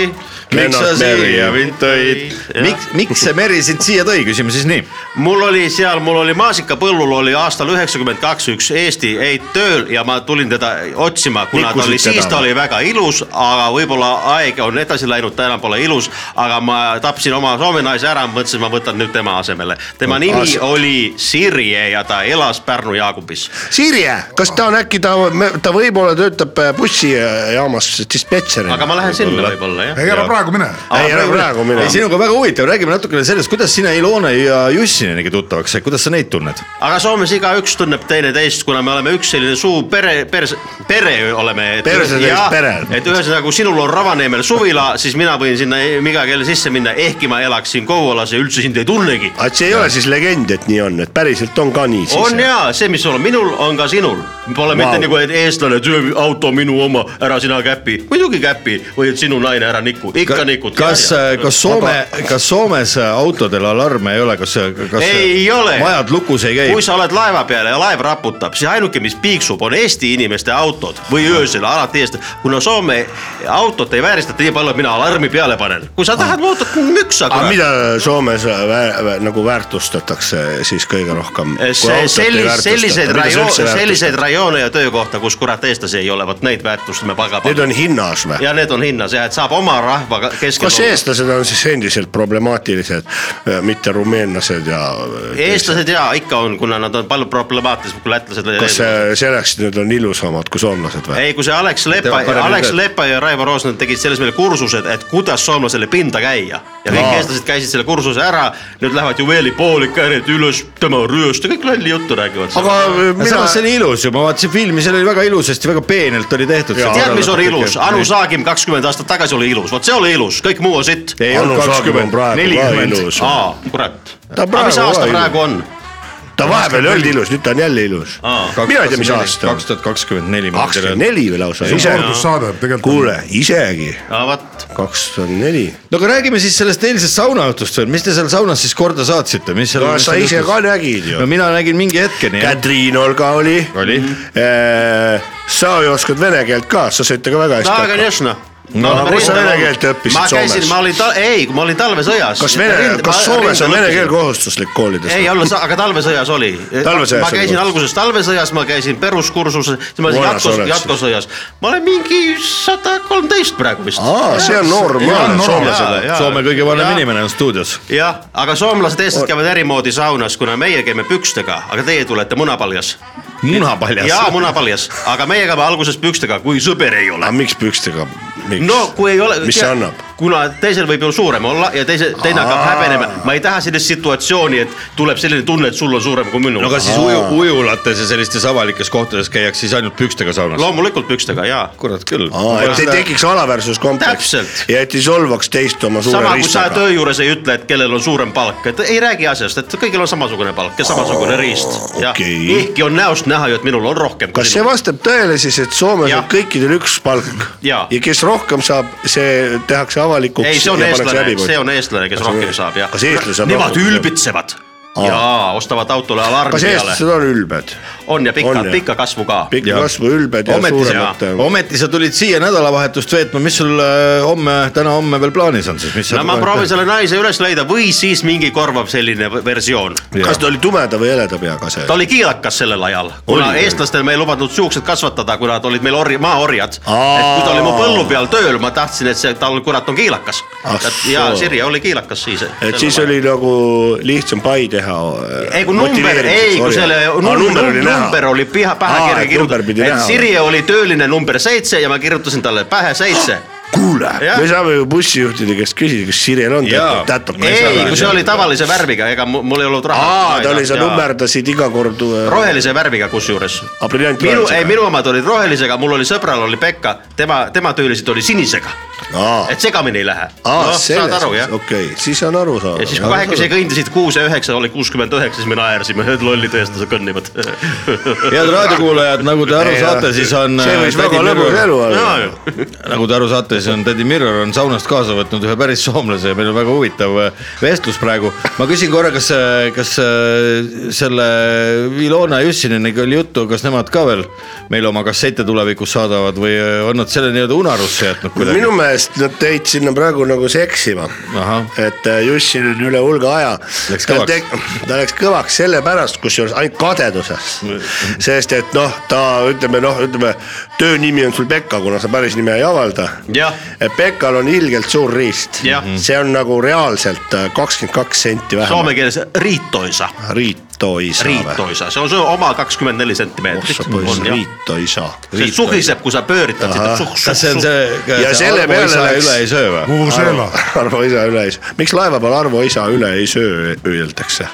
A: Miks sa siia mind tõid, miks, miks see meri sind siia tõi, küsime siis nii.
C: mul oli seal, mul oli maasikapõllul oli aastal üheksakümmend kaks üks Eesti heit tööl ja ma tulin teda otsima, kuna ta
F: Nikkusid
C: oli, siis ta oli väga ilus, aga võib-olla aeg on edasi läinud, ta enam pole ilus. aga ma tapsin oma soome naise ära, mõtlesin, ma võtan nüüd tema asemele. tema nimi
F: Ase-
C: oli Sirje ja ta elas Pärnu Jaagupis.
F: Sirje, kas ta on äkki ta, ta võib-olla töötab bussijaamas dispetšerina?
C: aga ma lähen sinna võib-olla jah.
B: ei ära praegu mine.
F: ei ära praegu mine
A: ei, sinuga väga huvitav, räägime natukene sellest, kuidas sina Ilona ja Jussiniga tuttavaks said, kuidas sa neid tunned?
C: aga Soomes igaüks tunneb teineteist, kuna me oleme üks selline suu pere, perse, pere oleme. Et ühesõnaga, kui sinul on Ravaniemel suvila, siis mina võin sinna iga kell sisse minna, ehkki ma elaksin Kouvolas ja üldse sind ei tunnegi.
F: aga et see ei ole siis legend, et nii on, et päriselt on ka nii siis?
C: on jaa, see, mis sul on minul, on ka sinul. Pole wow. mitte nagu, et eestlane, auto minu oma, ära sina käpi. muidugi käpi või et sinu naine ära niku, ikka nikud.
A: kas, kas Soome, kas Soomes autodel alarme ei ole, kas, kas
C: ei ole.
A: majad lukus ei käi
C: kui? sa oled laeva peal ja laev raputab, siis ainuke, mis piiksub, on Eesti inimeste autod või öösel alati eest, kuna Soome autot ei vääristata nii palju, et mina alarmi peale panen. kui sa tahad autot, müksa
F: aga mida Soomes vä- vä- nagu väärtustatakse siis kõige rohkem?
C: see, sellis-, selliseid rajoone, selliseid rajoone ja töökohta, kus kurat eestlasi ei ole, vot neid väärtustame paga
F: Need on hinnas või?
C: ja need on hinnas jah, et saab oma rahva ka- keskel
F: kas eestlased on siis endiselt problemaatilised, mitte rumeenlased ja?
C: eestlased ja ikka on, kuna nad on palju problemaatilised kui lätlased.
F: kas see- selleks nüüd on ilusamad kui soomlased või?
C: ei, kui see Alex Lepa Alex. Lepa ja Raivo Roosna tegid selles meile kursused, et kuidas soomlasele pinda käia. ja kõik
F: Aa.
C: eestlased käisid selle kursuse ära, nüüd lähevad juveelipoolik äärelt üles, tema rööst ja kõik lolli juttu räägivad.
F: aga mina
A: samas see oli ilus ju, ma vaatasin filmi, seal oli väga ilusasti, väga peenelt oli tehtud.
C: tead, mis on ilus, Anu Saagim kakskümmend aastat tagasi oli ilus, vot see oli ilus , kõik muu on sitt .
A: ei
F: Anu
A: olnud
F: Saagim on
A: kakskümmend ,
F: praegu ka
A: nelikümmend .
F: ilus.
C: aa , kurat .
F: Ta
C: aga mis
F: praegu
C: aasta
F: ka
C: praegu on ?
F: ta vahepeal ei olnud ilus , nüüd ta on jälle ilus . mina ei tea , mis aasta
A: kaks . tuhat kakskümmend neli .
F: kakskümmend neli või lausa ,
B: see on
F: ise .
B: kordussaade tegelikult .
F: kuule , isegi
C: no vot ,
F: kaks tuhat neli .
A: no aga räägime siis sellest eilsest saunaõhtust veel , mis te seal saunas siis korda saatsite , mis seal
F: no sa ise ka nägid
A: no
F: ju .
A: mina nägin mingi hetkeni jah .
F: Katriin Olga oli .
A: Oli.
F: sa ju oskad vene keelt ka , sa saite ka väga hästi
C: no
F: hakkama .
C: конечно .
F: No, aga kus sa vene keelt õppisid
C: ma käisin,
F: Soomes?
C: ma olin, ei, kui ma olin talvesõjas.
F: kas vene, kas Soomes on vene keel? kohustuslik koolides?
C: ei olla, aga talvesõjas oli. Ma käisin alguses talvesõjas, ma käisin peruskursusel, siis ma olin
F: siis.
C: jätkusõjas. ma olen mingi sada kolmteist praegu vist.
F: aa, see on soomlasele
C: jaa..
A: Soome kõige vanem inimene on stuudios.
C: jah, aga soomlased, eestlased käivad eri moodi saunas, kuna meie käime pükstega, aga teie tulete munapaljas.
A: munapaljas.
C: jaa, munapaljas, aga meie käime alguses pükstega, kui sõber ei ole
F: aga. miks pükstega? miks?
C: no kui ei ole.
F: mis see annab?
C: Kuna teisel võib ju suurem olla ja teise, teine hakkab häbenema, ma ei taha sellist situatsiooni, et tuleb selline tunne, et sul on suurem kui minul
A: no aga siis uju, ujulates ja sellistes avalikes kohtades käiakse siis ainult pükstega saunas.
C: loomulikult pükstega ja.
A: kurat küll.
F: et ei tekiks alaväärsuskompleks
C: Täpselt.
F: ja et ei solvaks teist oma suure
C: sama kui sa
F: riistaga.
C: töö juures ei ütle, et kellel on suurem palk, et ei räägi asjast, et kõigil on samasugune palk ja samasugune riist.
F: okei.
C: ehkki on näost näha ju, et minul on rohkem.
F: kas see vastab tõele siis, et Soomes on kõikidel üks palk
C: Jaa.
F: ja kes rohkem saab, see tehakse avalikuks.
C: ei, see on eestlane, see on eestlane, kes rohkem saab ja
F: kas eestlased saab
C: Nemad
F: rohkem?
C: ülbitsevad ja ostavad autole alarmi
F: kas
C: peale.
F: eestlased on ülbed?
C: On ja pika pika kasvu ka.
F: pikka
A: Jah.
F: kasvu ülbed ja
A: ometi
F: suuremad,.
A: ometi sa tulid siia nädalavahetust veetma, mis sul äh, homme, täna-homme veel plaanis on siis,
C: no ma proovin selle naise üles leida või siis mingi korvav selline versioon.
F: kas ta oli tumeda või heleda peaga see
C: ta? oli kiilakas sellel ajal, kuna
F: Oli.
C: eestlastel me ei lubanud siuksed kasvatada, kuna nad olid meil orj-, maaorjad. et kui ta oli mu põllu peal tööl, ma tahtsin, et see tal kurat on kiilakas ja. Sirje oli kiilakas siis.
F: et siis oli nagu lihtsam pai teha.
C: ei, kui number, ei, kui selle number,
F: number oli näha.
C: Number oli piha, pähe kirja kirjutatud, Sirje oli tööline number seitse ja ma kirjutasin talle pähe seitse.
F: kuule, me saame ju bussijuhtide käest küsida, kas Sirjel on
A: Jaa.
F: tätab.
C: ei, kui see oli tavalise värviga, ega mu- mul ei olnud raha.
F: aa, ta oli, sa. nummerdasid iga kord.
C: rohelise värviga kusjuures. Minu, ei minu omad olid rohelisega, mul oli sõbral oli Pekka, tema, tema töölised oli sinisega.
F: aa,
C: et segamini ei lähe.
F: aa,
C: noh,
F: selles okei, siis on aru saada.
C: ja siis, kui kahekesi kõndisid kuus ja üheksa oli kuuskümmend üheksa, siis me naersime, et lollid eestlased kõnnivad.
A: head raadiokuulajad, nagu te aru saate, siis on.
F: see võis väga lõbus elu olla.
A: nagu te aru saate, siis on tädi Mirror on saunast kaasa võtnud ühe päris soomlase ja meil on väga huvitav äh, vestlus praegu. ma küsin korra, kas, kas äh, selle Ilona Jussineniga oli juttu, kas nemad ka veel meile oma kassette tulevikus saadavad või äh, on nad selle nii-öelda unarusse jätnud kuidagi
F: minu? meelest nad tõid sinna praegu nagu seksima et äh, Jussin on üle hulga aja.
A: Läks kõvaks.
F: ta läks kõvaks sellepärast, kusjuures ainult kadedusest. sest et noh, ta ütleme noh, ütleme töönimi on sul Pekka, kuna sa päris nime ei avalda.
C: Jah.
F: Pekal on ilgelt suur riist
C: Jah..
F: see on nagu reaalselt äh, kakskümmend kaks senti vähem.
C: Soome keeles riitoisa,
F: riitoisa.
C: riitoisa, see on see oma kakskümmend neli sentimeetrit.
F: riitoisa.
C: see suhiseb, kui sa pööritad seda.
A: kas see on see,
F: Ja selle peale läks-
A: üle ei söö või?
B: Vuvuzela.
F: Arvo isa üle ei söö, miks laeva peal Arvo isa üle ei söö, öeldakse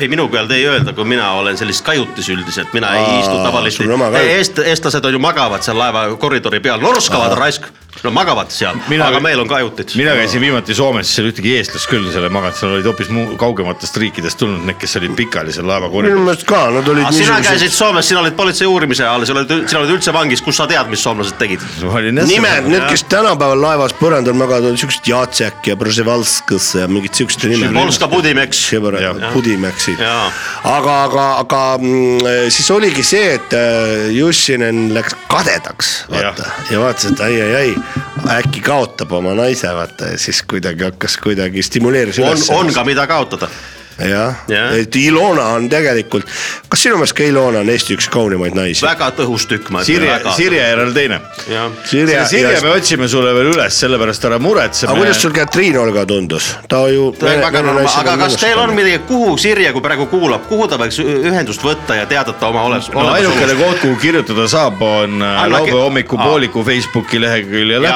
C: ei, minu pealt ei öelda, kui mina olen sellises kajutis üldiselt, mina ei
F: Aa,
C: istu tavaliselt. Eest, eestlased on ju magavad seal laeva koridori peal, norskavad raisk, no magavad seal,
A: Mina-
C: aga meil on kajutid.
A: mina käisin viimati Soomes, seal ühtegi eestlast küll selle maganud, seal olid hoopis muu kaugematest riikidest tulnud need, kes olid pikali seal laeva
F: minu meelest ka, nad olid
C: sina
F: niisugused
C: käisid Soomes, sina olid politsei uurimise all, sa oled, sina olid üldse vangis, kus sa tead, mis soomlased tegid?
F: nimed, need, kes tänapäeval laevas põrandal magavad, on siuksed Jacek ja Brzevalskas ja mingid siuksed nimed.
C: Polska Budimeks.
F: Pudimeksid, aga, aga, aga mm, siis oligi see, et äh, Jussinen läks kadedaks, vaata ja vaatas, et ai, ai, ai äkki kaotab oma naise, vaata ja siis kuidagi hakkas kuidagi stimuleeris
C: on
F: üles.,
C: on ka, mida kaotada.
F: Jah
C: Jah.,
F: et Ilona on tegelikult, kas sinu meelest ka Ilona on Eesti üks kaunimaid naisi?
C: väga tõhus tükk, ma ütlen.
A: Sirje, Sirje järel teine.
F: Sirje
A: Sirje
F: ja-
A: me otsime sulle veel üles, sellepärast ära muretse.
F: aga kuidas sul Katriin Olga tundus, ta ju.
C: väga normaalne, aga kas teil on midagi, kuhu Sirje, kui praegu kuulab, kuhu ta võiks ühendust võtta ja teadata oma oles-,
A: no ainukene koht, kuhu kirjutada saab, on äh, laupäeva hommikupooliku. Facebooki leheküljele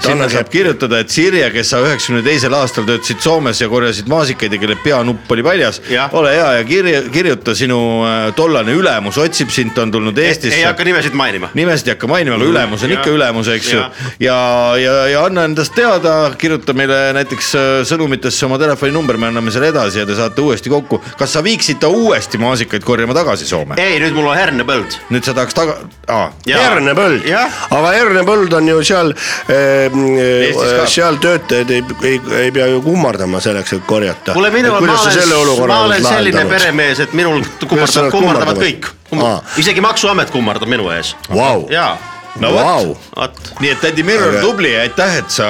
A: sinna saab- kirjutada, et Sirje, kes sa üheksakümne teisel aastal töötasid Soomes ja korjasid maasikaid ja kelle peanupp oli
C: Jah.,
A: ole hea ja kirja, kirjuta sinu äh, tollane ülemus otsib sind, ta on tulnud
C: ei
A: Eestisse
C: hakka nimesid mainima.
A: nimesid ei hakka mainima, aga ülemus on
C: Jah.
A: ikka ülemus, eks ju ja, ja, ja anna endast teada, kirjuta meile näiteks äh, sõnumitesse oma telefoninumber, me anname selle edasi ja te saate uuesti kokku. kas sa viiksid ta uuesti maasikaid korjama tagasi Soome?
C: ei, nüüd mul on hernepõld.
A: nüüd sa tahaks taga, aa,
F: hernepõld, aga hernepõld on ju seal äh,,
A: Eestis ka.
F: seal töötajad ei, ei, ei pea ju kummardama selleks, et korjata.
C: kuule, minul, ma olen, ma olen selline
F: peremees.
C: peremees, et minul kummardavad, kummardavad kõik. Isegi maksuamet kummardab minu ees.
F: Vau,
C: jaa,
A: no
F: vau,
C: vot.
A: nii et tädi Mirror
F: Aga-
A: tubli ja aitäh, et sa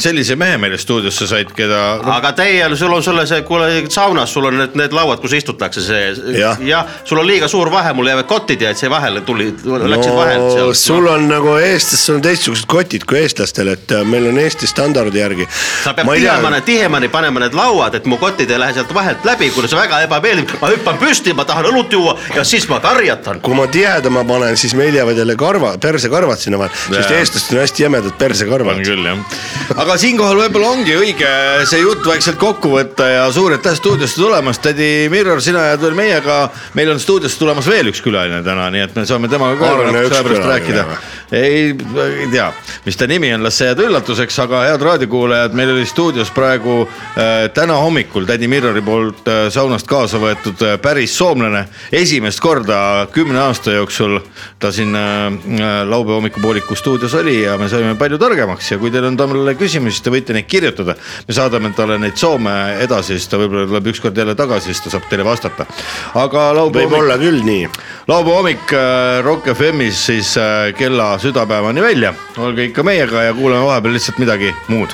A: sellise mehe meile stuudiosse said, keda
C: aga teie, sul on sulle see, kuule saunas sul on need, need lauad, kus istutakse, see
F: Jah.
C: jah, sul on liiga suur vahe, mul jäävad kotid ja et see vahele tuli, läksid vahele
F: no
C: seal.
F: sul on nagu eestlastel on teistsugused kotid kui eestlastel, et äh, meil on Eesti standardi järgi.
C: sa pead tihemani, tihemani panema need lauad, et mu kotid ei lähe sealt vahelt läbi, kuna see väga ebameeldiv, ma hüppan püsti, ma tahan õlut juua ja siis ma karjatan.
F: kui ma tihedama panen, siis meil jäävad jälle karva, persekarvad sinna vahele, sest eestlastel on hästi jämedad persekarvad
A: on. küll jah, aga siinkohal võib-olla ongi õige see jutt vaikselt kokku võtta ja suur aitäh stuudiosse tulemast, tädi Mirror, sina jääd veel meiega. meil on stuudiosse tulemas veel üks külaline täna, nii et me saame temaga ka aja pärast rääkida ei, ei tea, mis ta nimi on, las see jääb üllatuseks, aga head raadiokuulajad, meil oli stuudios praegu äh, täna hommikul tädi Mirrori poolt äh, saunast kaasa võetud äh, päris soomlane. esimest korda kümne aasta jooksul ta siin äh, äh, laupäeva hommikupooliku stuudios oli ja me saime palju targemaks ja kui teil on talle küsimusi, siis te võite neid kirjutada. me saadame talle neid Soome edasi, siis ta võib-olla tuleb ükskord jälle tagasi, siis ta saab teile vastata. aga laupäeva
F: võib olla küll nii.
A: laupäeva hommik äh, Rock FM-is siis äh, kella südapäevani välja, olge ikka meiega ja kuulame vahepeal lihtsalt midagi muud.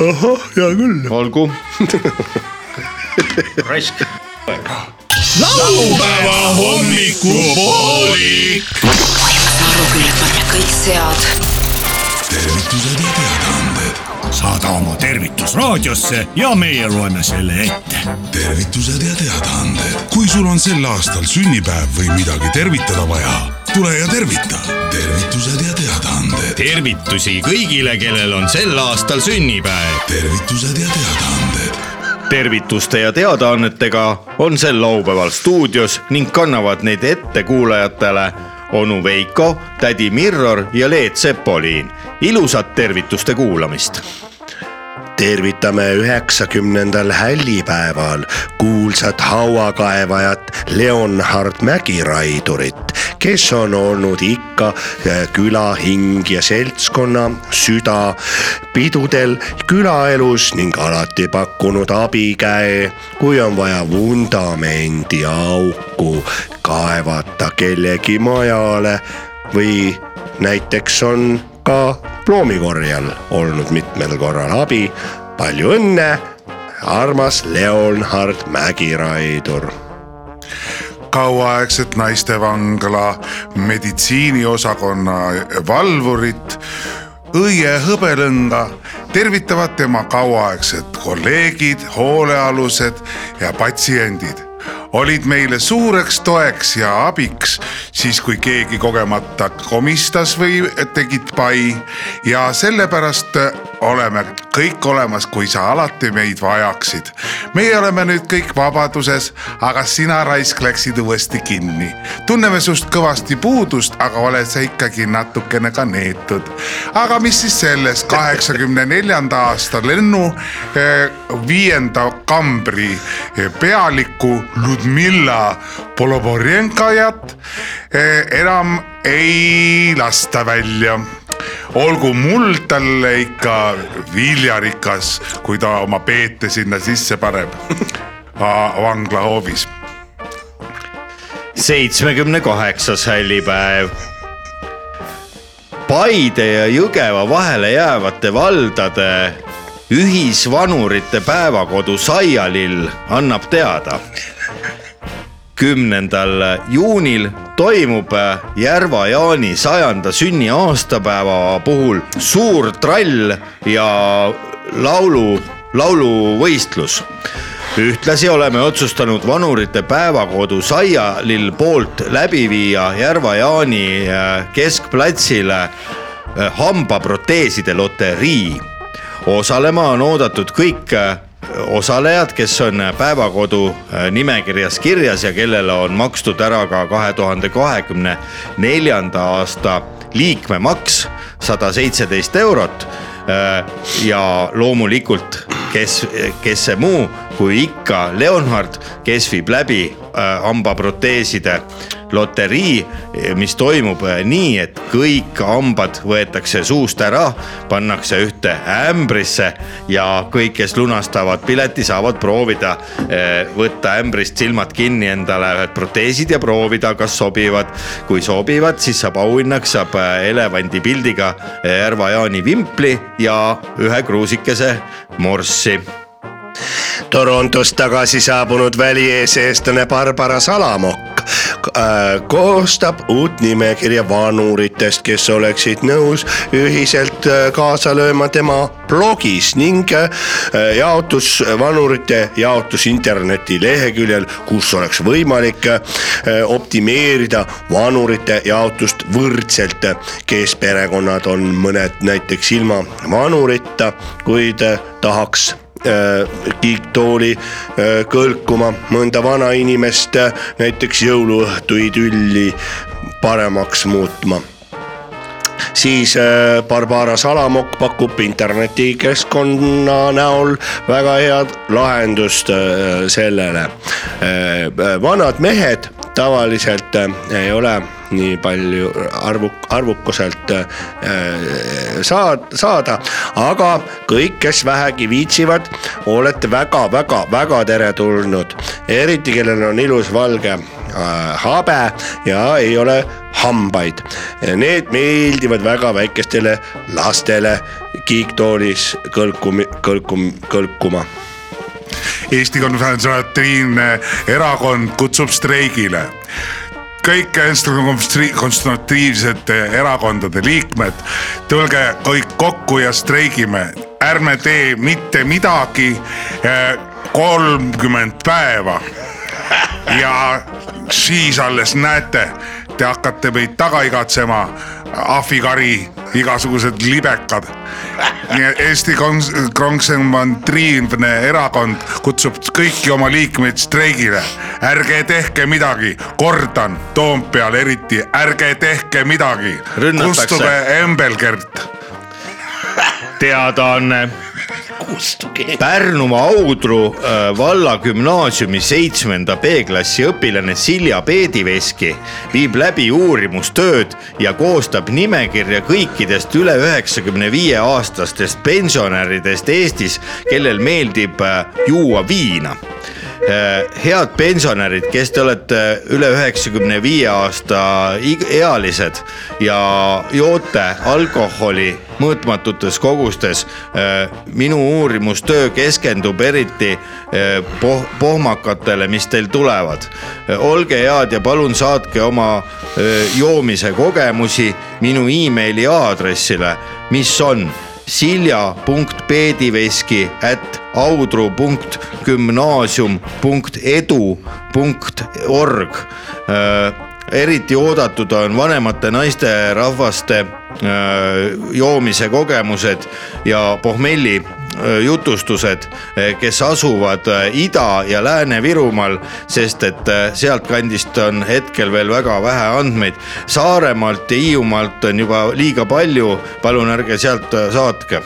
F: ahah, hea küll.
A: olgu.
C: raisk.
D: laupäeva hommikupoolik.
G: aru kõik sead.
D: tervitused ja teadaanded. saada oma tervitus raadiosse ja meie loeme selle ette.
H: tervitused ja teadaanded. kui sul on sel aastal sünnipäev või midagi tervitada vaja, tule ja tervita. tervitused ja teadaanded,
I: tervitusi kõigile, kellel on sel aastal sünnipäev.
H: tervitused ja teadaanded,
A: tervituste ja teadaannetega on sel laupäeval stuudios ning kannavad neid ette kuulajatele onu Veiko, tädi Mirror ja Leet Sepolin. ilusat tervituste kuulamist.
F: tervitame üheksakümnendal hällipäeval kuulsat hauakaevajat Leonhard Mägiraidurit, kes on olnud ikka eh, küla hing ja seltskonna süda pidudel külaelus ning alati pakkunud abikäe, kui on vaja vundamendi auku kaevata kellegi majale või näiteks on ka ploomikorjal olnud mitmel korral abi. palju õnne, armas Leonhard Mägiraidur
B: kauaaegset naistevangla meditsiiniosakonna valvurit Õie Hõbelõnga tervitavad tema kauaaegsed kolleegid, hoolealused ja patsiendid olid meile suureks toeks ja abiks siis, kui keegi kogemata komistas või tegid pai. Ja sellepärast oleme kõik olemas, kui sa alati meid vajaksid. meie oleme nüüd kõik vabaduses, aga sina raisk läksid uuesti kinni. tunneme sinust kõvasti puudust, aga oled sa ikkagi natukene ka neetud. aga mis siis sellest kaheksakümne neljanda aasta lennu eh, viienda kambri eh, pealiku Ludmilla Poloborjenkajat eh, enam ei lasta välja olgu muld talle ikka viljarikas, kui ta oma peete sinna sisse paneb vanglahoovis.
A: seitsmekümne kaheksas hällipäev. Paide ja Jõgeva vahele jäävate valdade ühisvanurite päevakodu Saialill annab teada. Kümnendal juunil toimub Järva-Jaani sajanda sünniaastapäeva puhul suur trall ja laulu, lauluvõistlus ühtlasi oleme otsustanud vanurite päevakodu Saialill poolt läbi viia Järva-Jaani äh, keskplatsile äh, hambaproteeside loterii. osalema on oodatud kõik äh, osalejad, kes on päevakodu äh, nimekirjas kirjas ja kellele on makstud ära ka kahe tuhande kahekümne neljanda aasta liikmemaks sada seitseteist eurot. Äh, ja loomulikult, kes, kes see muu kui ikka Leonhard, kes viib läbi äh, hambaproteeside loterii, mis toimub äh, nii, et kõik hambad võetakse suust ära, pannakse ühte ämbrisse ja kõik, kes lunastavad pileti, saavad proovida võtta ämbrist silmad kinni endale ühed proteesid ja proovida, kas sobivad. kui sobivad, siis saab auhinnaks, saab elevandi pildiga Järva-Jaani vimpli ja ühe kruusikese morssi
F: Torontost tagasi saabunud välieeseestlane Barbara Salamokk äh, koostab uut nimekirja vanuritest, kes oleksid nõus ühiselt äh, kaasa lööma tema blogis ning äh, jaotus, vanurite jaotus interneti leheküljel, kus oleks võimalik optimeerida vanurite jaotust võrdselt. kes perekonnad on mõned näiteks ilma vanurita, kuid tahaks kiiktooli äh, kõlkuma mõnda vanainimest äh, näiteks jõuluõhtuidülli paremaks muutma siis Barbara Salamokk pakub internetikeskkonna näol väga head lahendust sellele. vanad mehed tavaliselt ei ole nii palju arvuk-, arvukuselt äh, saad, saada. aga kõik, kes vähegi viitsivad, olete väga-väga-väga teretulnud, eriti kellel on ilus valge äh, habe ja ei ole hambaid. Need meeldivad väga väikestele lastele kiiktoolis kõlkum, kõlkum, kõlkuma
B: Eesti Konservatiivne Erakond kutsub streigile kõik konstruktiivsete erakondade liikmed, tulge kõik kokku ja streigime, ärme tee mitte midagi eh, kolmkümmend päeva. ja siis alles näete, te hakkate meid taga igatsema, ahvikari, igasugused libekad Eesti Konservatiivne Erakond kutsub kõiki oma liikmeid streigile. ärge tehke midagi, kordan Toompeal eriti, ärge tehke midagi. kustuge Embelgert.
A: teadaanne Pärnumaa Audru äh, vallagümnaasiumi seitsmenda B-klassi õpilane Silja Peediveski viib läbi uurimustööd ja koostab nimekirja kõikidest üle üheksakümne viie aastastest pensionäridest Eestis, kellel meeldib äh, juua viina head pensionärid, kes te olete üle üheksakümne viie aasta ealised ja joote alkoholi mõõtmatutes kogustes. Äh, minu uurimustöö keskendub eriti äh, poh pohmakatele, mis teil tulevad. olge head ja palun saatke oma joomise kogemusi minu emaili aadressile, mis on silja.peediveski at audru.gümnaasium.edu.org äh, eriti oodatud on vanemate naisterahvaste äh, joomise kogemused ja pohmelli jutustused, kes asuvad Ida- ja Lääne-Virumaal, sest et sealtkandist on hetkel veel väga vähe andmeid. Saaremaalt ja Hiiumaalt on juba liiga palju, palun ärge sealt saatke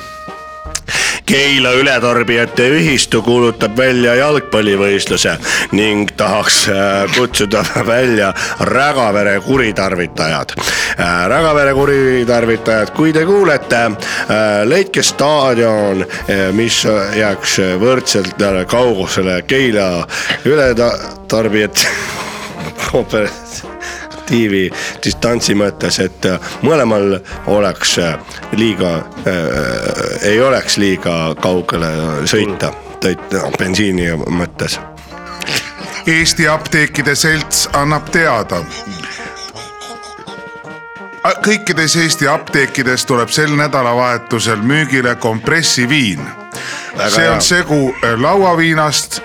F: Keila Ületarbijate Ühistu kuulutab välja jalgpallivõistluse ning tahaks äh, kutsuda välja Rägavere kuritarvitajad. Äh, Rägavere kuritarvitajad, kui te kuulete, äh, leidke staadion, mis jääks võrdselt kaugusele Keila Ületarbijate ooperit perspektiivi distantsi mõttes, et äh, mõlemal oleks äh, liiga äh,, ei oleks liiga kaugele sõita, no, bensiini mõttes.
B: Eesti Apteekide Selts annab teada kõikides Eesti apteekides tuleb sel nädalavahetusel müügile kompressiviin. see on segu lauaviinast,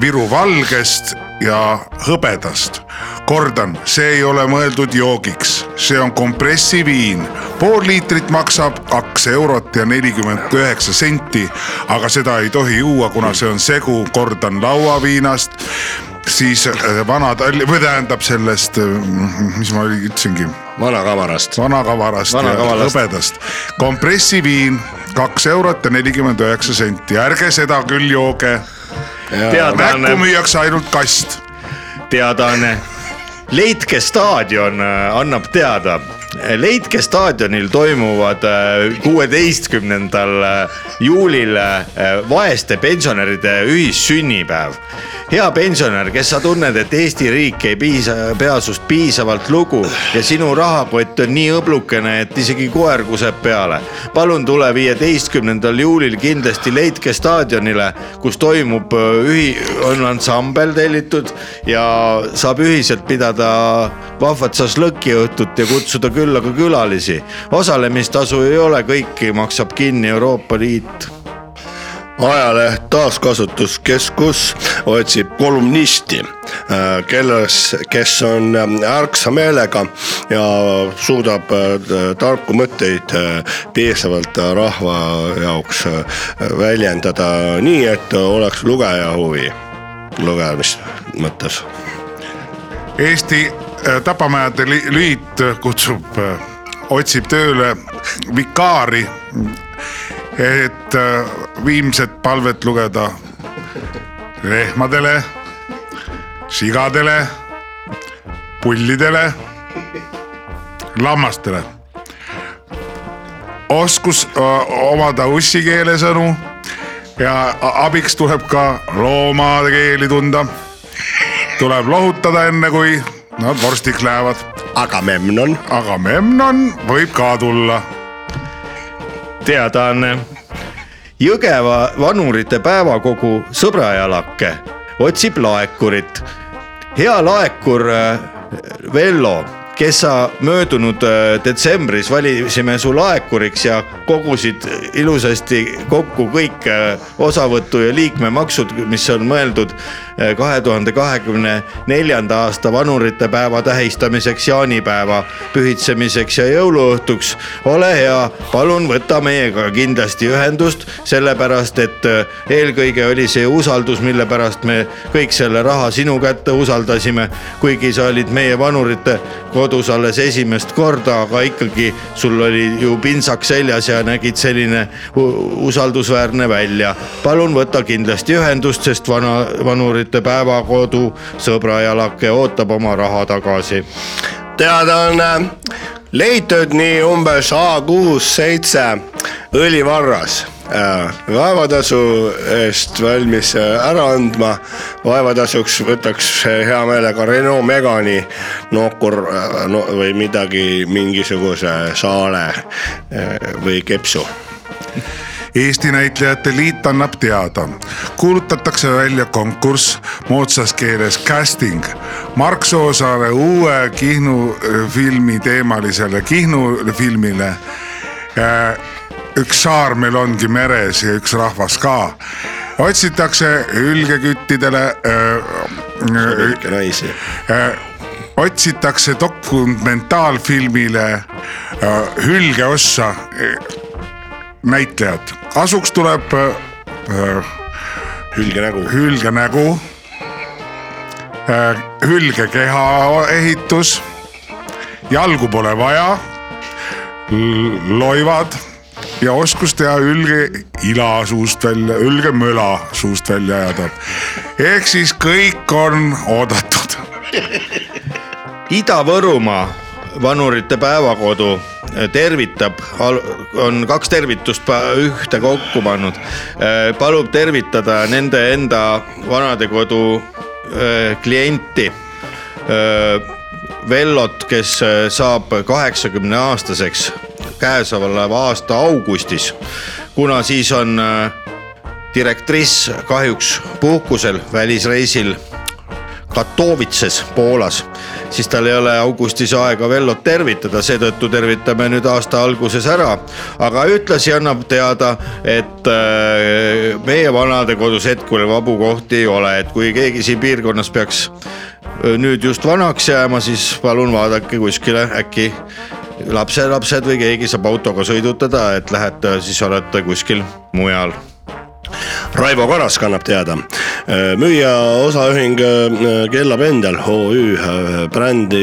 B: Viru valgest ja hõbedast kordan, see ei ole mõeldud joogiks, see on kompressiviin. pool liitrit maksab kaks eurot ja nelikümmend üheksa senti, aga seda ei tohi juua, kuna see on segu, kordan, lauaviinast siis äh, vana Tall- või tähendab sellest, mis ma ütlesingi,
F: vanakamarast.
B: vanakavarast ja
A: Vanakavalast.
B: hõbedast. kompressiviin kaks eurot ja nelikümmend üheksa senti, ärge seda küll jooge. näkku, müüakse ainult kast.
A: Teadaanne. Leitke staadion äh, annab teada, Leitke staadionil toimuvad äh, kuueteistkümnendal äh, juulil äh, vaeste pensionäride ühissünnipäev. hea pensionär, kes sa tunned, et Eesti riik ei piisa, pea sinust piisavalt lugu ja sinu rahakott on nii õblukene, et isegi koer kuseb peale. palun tule viieteistkümnendal juulil kindlasti Leitke staadionile, kus toimub ühi-, on ansambel tellitud ja saab ühiselt pidada vahvat šašlõkiõhtut ja kutsuda külla ka külalisi. osalemistasu ei ole, kõiki maksab kinni Euroopa Liit
F: ajaleht Taaskasutuskeskus otsib kolumnisti, kelles, kes on ähm, ärksa meelega ja suudab äh, tarku mõtteid äh, piisavalt äh, rahva jaoks äh, väljendada nii, et oleks lugeja huvi lugemise mõttes.
B: Eesti äh, Tapamajade Li- Liit kutsub, otsib tööle vikaari, et äh, viimset palvet lugeda rehmadele, sigadele, pullidele, lammastele. oskus omada ussi keele sõnu ja abiks tuleb ka loomade keeli tunda tuleb lohutada enne kui nad vorstiks lähevad,
F: Agamemnon,
B: aga Memnon võib ka tulla.
A: teadaanne. Jõgeva vanurite päevakogu Sõbrajalake otsib laekurit. hea laekur äh, Vello, kes sa möödunud äh, detsembris valisime su laekuriks ja kogusid ilusasti kokku kõik äh, osavõtu ja liikmemaksud, mis on mõeldud äh, kahe tuhande kahekümne neljanda aasta vanurite päeva tähistamiseks, jaanipäeva pühitsemiseks ja jõuluõhtuks. ole hea, palun võta meiega kindlasti ühendust, sellepärast et eelkõige oli see usaldus, mille pärast me kõik selle raha sinu kätte usaldasime. kuigi sa olid meie vanurite kodus alles esimest korda, aga ikkagi sul oli ju pintsak seljas ja nägid selline usaldusväärne välja. palun võta kindlasti ühendust, sest vana, vanurite päevakodu Sõbrajalake ootab oma raha tagasi
F: teadaanne, leitud nii umbes A kuus seitse õlivarras äh, vaevatasu eest valmis äh, ära andma. vaevatasuks võtaks äh, hea meelega Renault Megani nokkur äh, no, või midagi, mingisuguse saale äh, või kepsu
B: Eesti Näitlejate Liit annab teada, kuulutatakse välja konkurss moodsas keeles casting Mark Soosaare uue Kihnu äh, filmi teemalisele Kihnu filmile. Üks saar meil ongi meres ja üks rahvas ka. otsitakse ülgeküttidele
F: kõiki naisi.
B: äh, otsitakse dokumentaalfilmile äh, hülgeossa näitlejat, kasuks tuleb äh,
F: hülgenägu,
B: hülgenägu, hülgekeha ehitus, jalgu pole vaja, loivad ja oskus teha ülge ila suust välja, ülgemöla suust välja ajada. ehk siis kõik on oodatud
A: Ida-Võrumaa vanurite päevakodu tervitab, on kaks tervitust ühte kokku pannud. palub tervitada nende enda vanadekodu öö, klienti. Vellot, kes saab kaheksakümne aastaseks käesoleva aasta augustis, kuna siis on öö, direktriss kahjuks puhkusel välisreisil Katowitses Poolas, siis tal ei ole augustis aega Vellot tervitada, seetõttu tervitame nüüd aasta alguses ära. aga ühtlasi annab teada, et äh, meie vanadekodus hetkel vabu kohti ei ole, et kui keegi siin piirkonnas peaks nüüd just vanaks jääma, siis palun vaadake kuskile, äkki lapselapsed või keegi saab autoga sõidutada, et lähete, siis olete kuskil mujal
F: Raivo Karas kannab teada, müüja osaühing äh, Kellab endal OÜ äh, brändi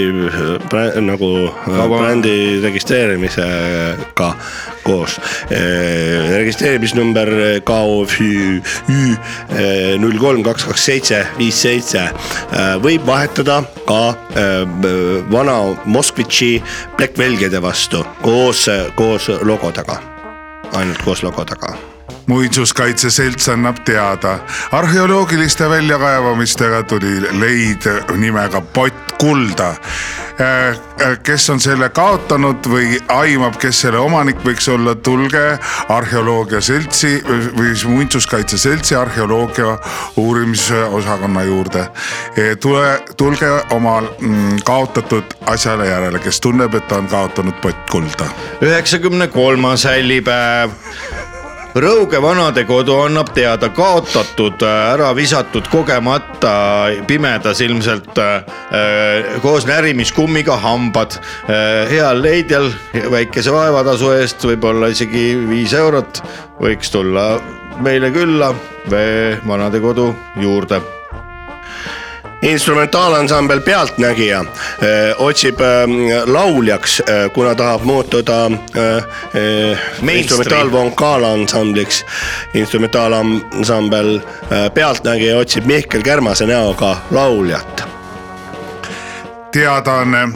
F: brä, nagu äh,
A: Vaba-
F: brändi registreerimisega koos. registreerimisnumber KOFÜ null kolm kaks kaks seitse viis seitse võib vahetada ka vana Moskvitši Black Velgede vastu koos, koos logodega, ainult koos logodega
B: muinsuskaitse selts annab teada, arheoloogiliste väljakaevamistega tuli leid nimega pott kulda. kes on selle kaotanud või aimab, kes selle omanik võiks olla, tulge arheoloogia seltsi või siis muinsuskaitse seltsi arheoloogia uurimisosakonna juurde. tule, tulge oma mm, kaotatud asjale järele, kes tunneb, et ta on kaotanud pott kulda
A: üheksakümne kolmas hällipäev. Rõuge vanadekodu annab teada kaotatud, ära visatud kogemata pimedas ilmselt äh, koos närimiskummiga hambad. heal leidjal väikese vaevatasu eest, võib-olla isegi viis eurot, võiks tulla meile külla vanadekodu juurde
F: instrumentaalansambel Pealtnägija öö, otsib öö, lauljaks, kuna tahab muutuda instrumentaalvokaalansambliks. instrumentaalansambel Pealtnägija otsib Mihkel Kärmase näoga lauljat.
B: teadaanne.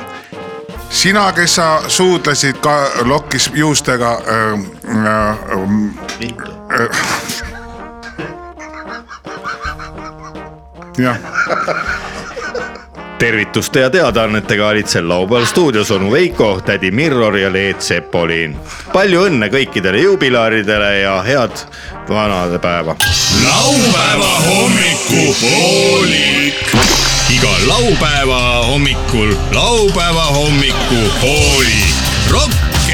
B: sina, kes sa suudlesid ka lokkis juustega äh,. Äh, jah,
A: tervituste ja teadaannetega olid sel laupäeval stuudios onu Veiko, tädi Mirror ja Leet Sepolin. palju õnne kõikidele jubilaaridele ja head vanadepäeva.
D: laupäeva hommikupoolik.
I: igal laupäeva hommikul laupäeva hommikupoolik. Rock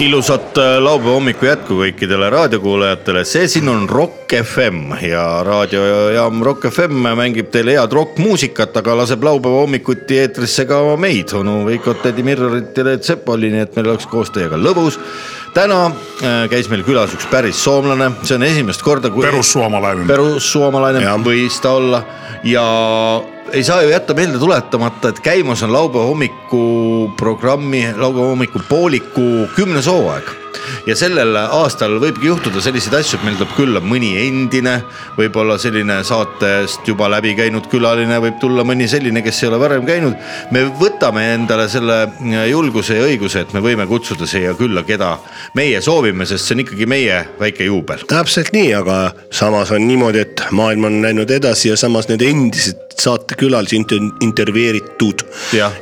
A: ilusat äh, laupäeva hommiku jätku kõikidele raadiokuulajatele, see siin on Rock FM ja raadiojaam Rock FM mängib teile head rokkmuusikat, aga laseb laupäeva hommikuti eetrisse ka meid, onu Veikot, tädi Mirrorit ja Leet Sepolini, et meil oleks koos teiega lõbus. täna äh, käis meil külas üks päris soomlane, see on esimest korda, kui
B: perussuomalaine
F: Jah.
A: võis ta olla ja ei saa ju jätta meelde tuletamata, et käimas on laupäeva hommikuprogrammi, laupäeva hommikupooliku kümnes hooaeg ja sellel aastal võibki juhtuda selliseid asju, et meil tuleb külla mõni endine, võib-olla selline saatest juba läbi käinud külaline, võib tulla mõni selline, kes ei ole varem käinud. me võtame endale selle julguse ja õiguse, et me võime kutsuda siia külla, keda meie soovime, sest see on ikkagi meie väike juubel.
F: täpselt nii, aga samas on niimoodi, et maailm on läinud edasi ja samas need endised saatekülalised inter- intervjueeritud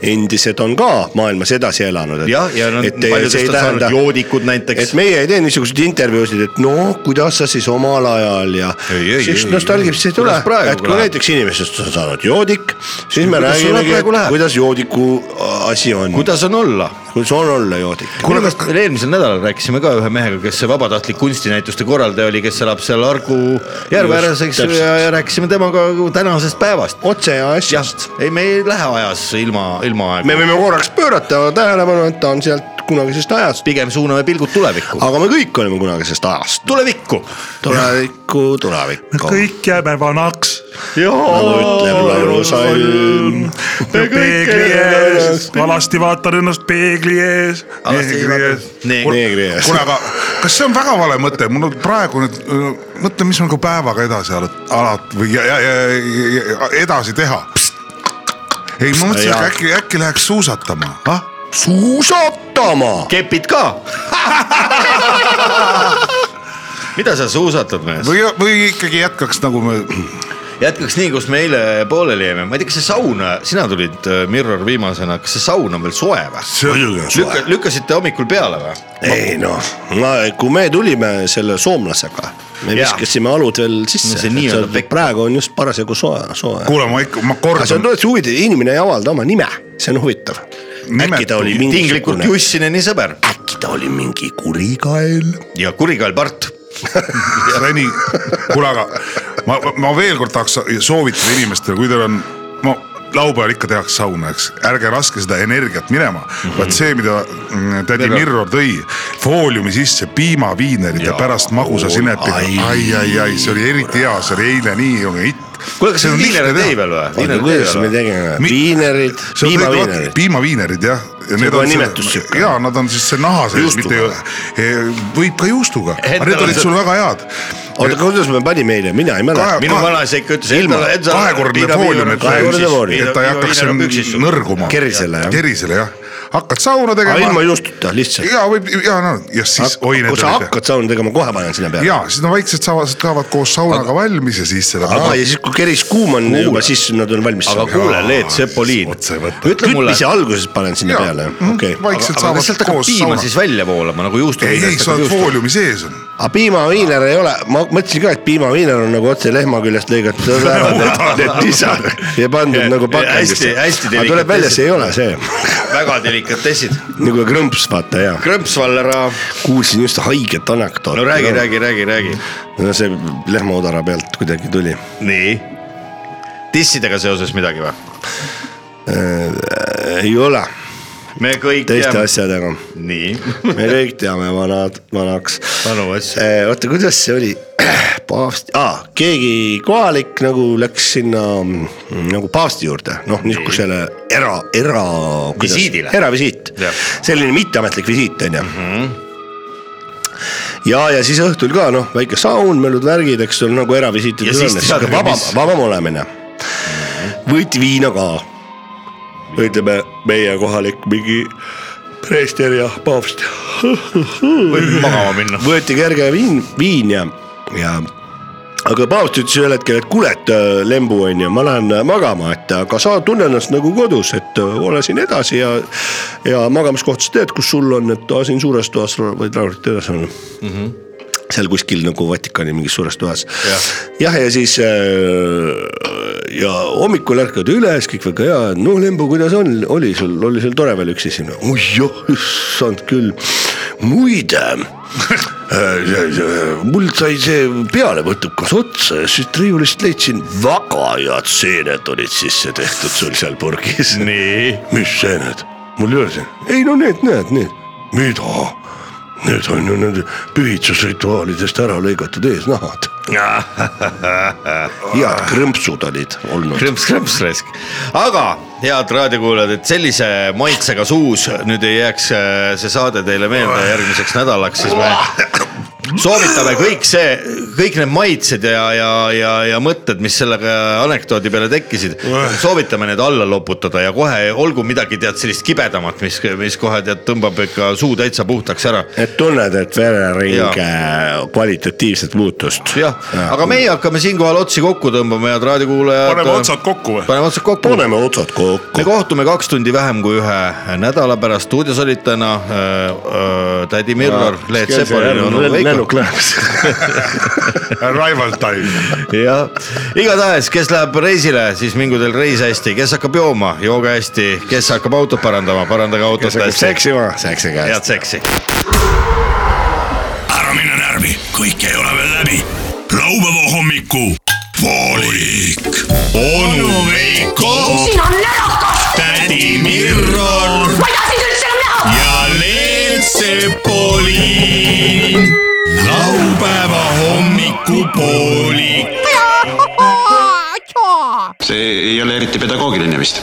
F: endised on ka maailmas edasi elanud.
A: jah, ja nad paljudest on saanud joodikud näiteks
F: et. meie ei tee niisuguseid intervjuusid, et no kuidas sa siis omal ajal ja
A: Ei, ei,
F: siis nostalgiliselt ei tule et kui näiteks inimesest on saanud joodik, siis me räägimegi kuidas joodiku asi on,
A: kuidas on olla?
F: Kuidas on olla joodik.
A: kuule, kas me eelmisel nädalal rääkisime ka ühe mehega, kes see vabatahtlik kunstinäituste korraldaja oli, kes elab seal Argu järve ääres, eks ju, ja, rääkisime temaga tänasest päevast.
F: otse ja asjast.,
A: ei, me ei lähe ajas ilma, ilma aega
F: me, võime korraks pöörata tähelepanu, et ta on sealt kunagisest ajast,
A: pigem suuname pilgud tulevikku.
F: aga me kõik oleme kunagisest ajast.
A: tulevikku.
F: tulevikku, tulevikku.
J: kõik jääme vanaks.
F: nagu ütleb laulusalm.
J: peegli ees, alasti vaatan ennast peegli ees.
F: neegri ees.
B: kuule, aga kas see on väga vale mõte, mul on praegu nüüd, mõtle, mis ma nagu päevaga edasi alat- alati või ja, ja, ja, ja, edasi teha. ei, ma mõtlesin, et äkki, äkki läheks suusatama, ah?
F: suusatama.
A: kepid ka. mida sa suusatad mees?
B: või, või ikkagi jätkaks nagu me,
A: jätkaks nii, kus me eile pooleli jäime, ma ei tea, kas see saun, sina tulid äh, Mirror viimasena, kas see saun on veel soe või?
F: muidugi on soe
A: lükka, lükkasite hommikul peale või?
F: ei noh, kui me tulime selle soomlasega, me
A: Jaa.
F: viskasime alud veel sisse
A: No see
F: praegu on just parasjagu soe, soe.
B: kuule, ma ikka, ma
F: aga see on
B: kordan,
F: tõesti huvitav, inimene ei avalda oma nime, see on huvitav. Äkki ta oli
A: tinglikult
F: mingisugune,
A: Jussineni sõber
F: äkki ta oli mingi kurikael.
A: ja kurikael Part.
B: Sveni, kuule, aga ma, ma veel kord tahaks soovitada inimestele, kui teil on, no laupäeval ikka tehakse sauna, eks, ärge laske seda energiat minema mm. -hmm. vaid see, mida mm, tädi Mirror tõi, fooliumi sisse piimaviinerid ja, pärast magusa sinepiga, ai, ai, ai, see oli eriti hea, see oli eile nii hitt.
A: kuule, kas see on viinereid ei veel või?
F: kuidas me tegime, viinerid, piimaviinerid.
B: piimaviinerid jah.
F: See kohe nimetus sihuke.
B: ja nad on siis see naha sees, mitte ju, võib ka juustuga, aga need
A: on
B: olid sul väga head.
F: oota, kuidas me panime eile, mina ei mäleta
A: minu vanaisa ikka ütles.
B: ilma, kahekordne foolium. et ta ei hakkaks nõrguma.
F: Kerisele, jah.
B: kerisele jah, hakkad sauna
F: aga ilma
B: tegema.
F: juustuta lihtsalt.
B: ja võib ja no ja siis oi need
F: kui sa hakkad sauna tegema, kohe panen sinna peale.
B: ja siis no väiksed saavad, saavad koos saunaga valmis ja siis seda.
F: aga ja siis, kui keris kuum on juba, siis nad on valmis.
A: aga kuule, Leet mulle,
F: kütmise alguses panen sinna
B: Jaa.
F: peale,
B: Mhm.
F: okei.
B: vaikselt
A: aga
B: saavad koos
A: piima
B: sauna.
A: siis välja voolama nagu juustu?
B: ei, ei, sa oled fooliumi sees on.
F: aga piimaviiner ei ole, ma mõtlesin ka, et piimaviiner on nagu otse lehma küljest lõigatud ära need, need tisad ja pandud
A: Ja-
F: nagu
A: ja
F: pakendisse. aga tuleb välja, see ei ole see,
A: väga delikatessid.
F: nagu krõmps, vaata ja.
A: krõmpsvallera,
F: kuulsin just haiget anekdooti.
A: no räägi, räägi, räägi, räägi.
F: no see lehmaodara pealt kuidagi tuli.
A: nii, dissidega seoses midagi või?
F: ei ole,
A: me kõik
F: teiste
A: teame,
F: asjadega.
A: nii,
F: me kõik teame vanad, vanaks.
A: vanu asju.
F: oota, kuidas see oli? paavst ah,, keegi kohalik nagu läks sinna mm, nagu paavsti juurde, noh niisugusele era, era.
A: Visiidile.
F: eravisiit selline mitteametlik visiit on ju ja, ja siis õhtul ka noh, väike saun, möödud värgid, eks ole, nagu
A: tead,
F: vabam vabam olemine. võeti viina ka, ütleme meie kohalik mingi preester ja paavst
A: võib magama minna.
F: võeti kerge viin, viin ja, ja aga paavst ütles ühel hetkel, et kuule, et äh, lembu on ju, ma lähen äh, magama, et aga sa tunned ennast nagu kodus, et äh, ole siin edasi ja. ja magamiskoht sa tead, kus sul on, et aa, siin suures toas võid rahulikult edasi olla mm. -hmm seal kuskil nagu Vatikani mingis suures toas. jah, ja siis äh, ja hommikul ärkad üles, kõik väga hea, no Lembu, kuidas on, oli sul, oli sul tore veel üksi siin? oi jah, issand küll, muide äh, mul sai see pealevõtukas otsa ja siit riiulist leidsin väga head seened olid sisse tehtud sul seal purgis.
A: nii,
F: mis seened? mul ei ole siin, ei no need, näed, need, mida? Need on ju nende pühitsusrituaalidest ära lõigatud eesnahad. head krõmpsud olid olnud.
A: krõmps, krõmps raisk. aga head raadiokuulajad, et sellise maitsega suus nüüd ei jääks äh, see saade teile meelde järgmiseks nädalaks, siis me soovitame kõik see, kõik need maitsed ja, ja, ja, ja mõtted, mis selle anekdoodi peale tekkisid, soovitame need alla loputada ja kohe olgu midagi tead sellist kibedamat, mis, mis kohe tead tõmbab ikka suu täitsa puhtaks ära.
F: et tunned, et vereringe kvalitatiivset muutust.
A: jah, aga meie hakkame siinkohal otsi kokku tõmbama, head raadiokuulajad.
J: paneme otsad kokku või?
A: paneme otsad kokku.
F: paneme otsad kokku
A: me. kohtume kaks tundi vähem kui ühe nädala pärast, stuudios olid täna äh, äh, tädi Mirror, Leet Sepolin ja onu Veiko.
F: Lennuk läheb.
B: Arrival time.
A: jah, igatahes, kes läheb reisile, siis mingu teil reis hästi, kes hakkab jooma, jooge hästi, kes hakkab autot parandama, parandage autot hästi.
F: seksima, seksi käest.
A: head seksi.
D: ära mine närvi, kõik ei ole veel läbi. laupäeva hommiku poolik. onu Veiko,
K: siin on närakas,
D: tädi Mirror
K: ma ei taha sind üldse enam näha.
D: ja Leet Sepolin. Laupäeva hommikupoolik.
L: see ei ole eriti pedagoogiline vist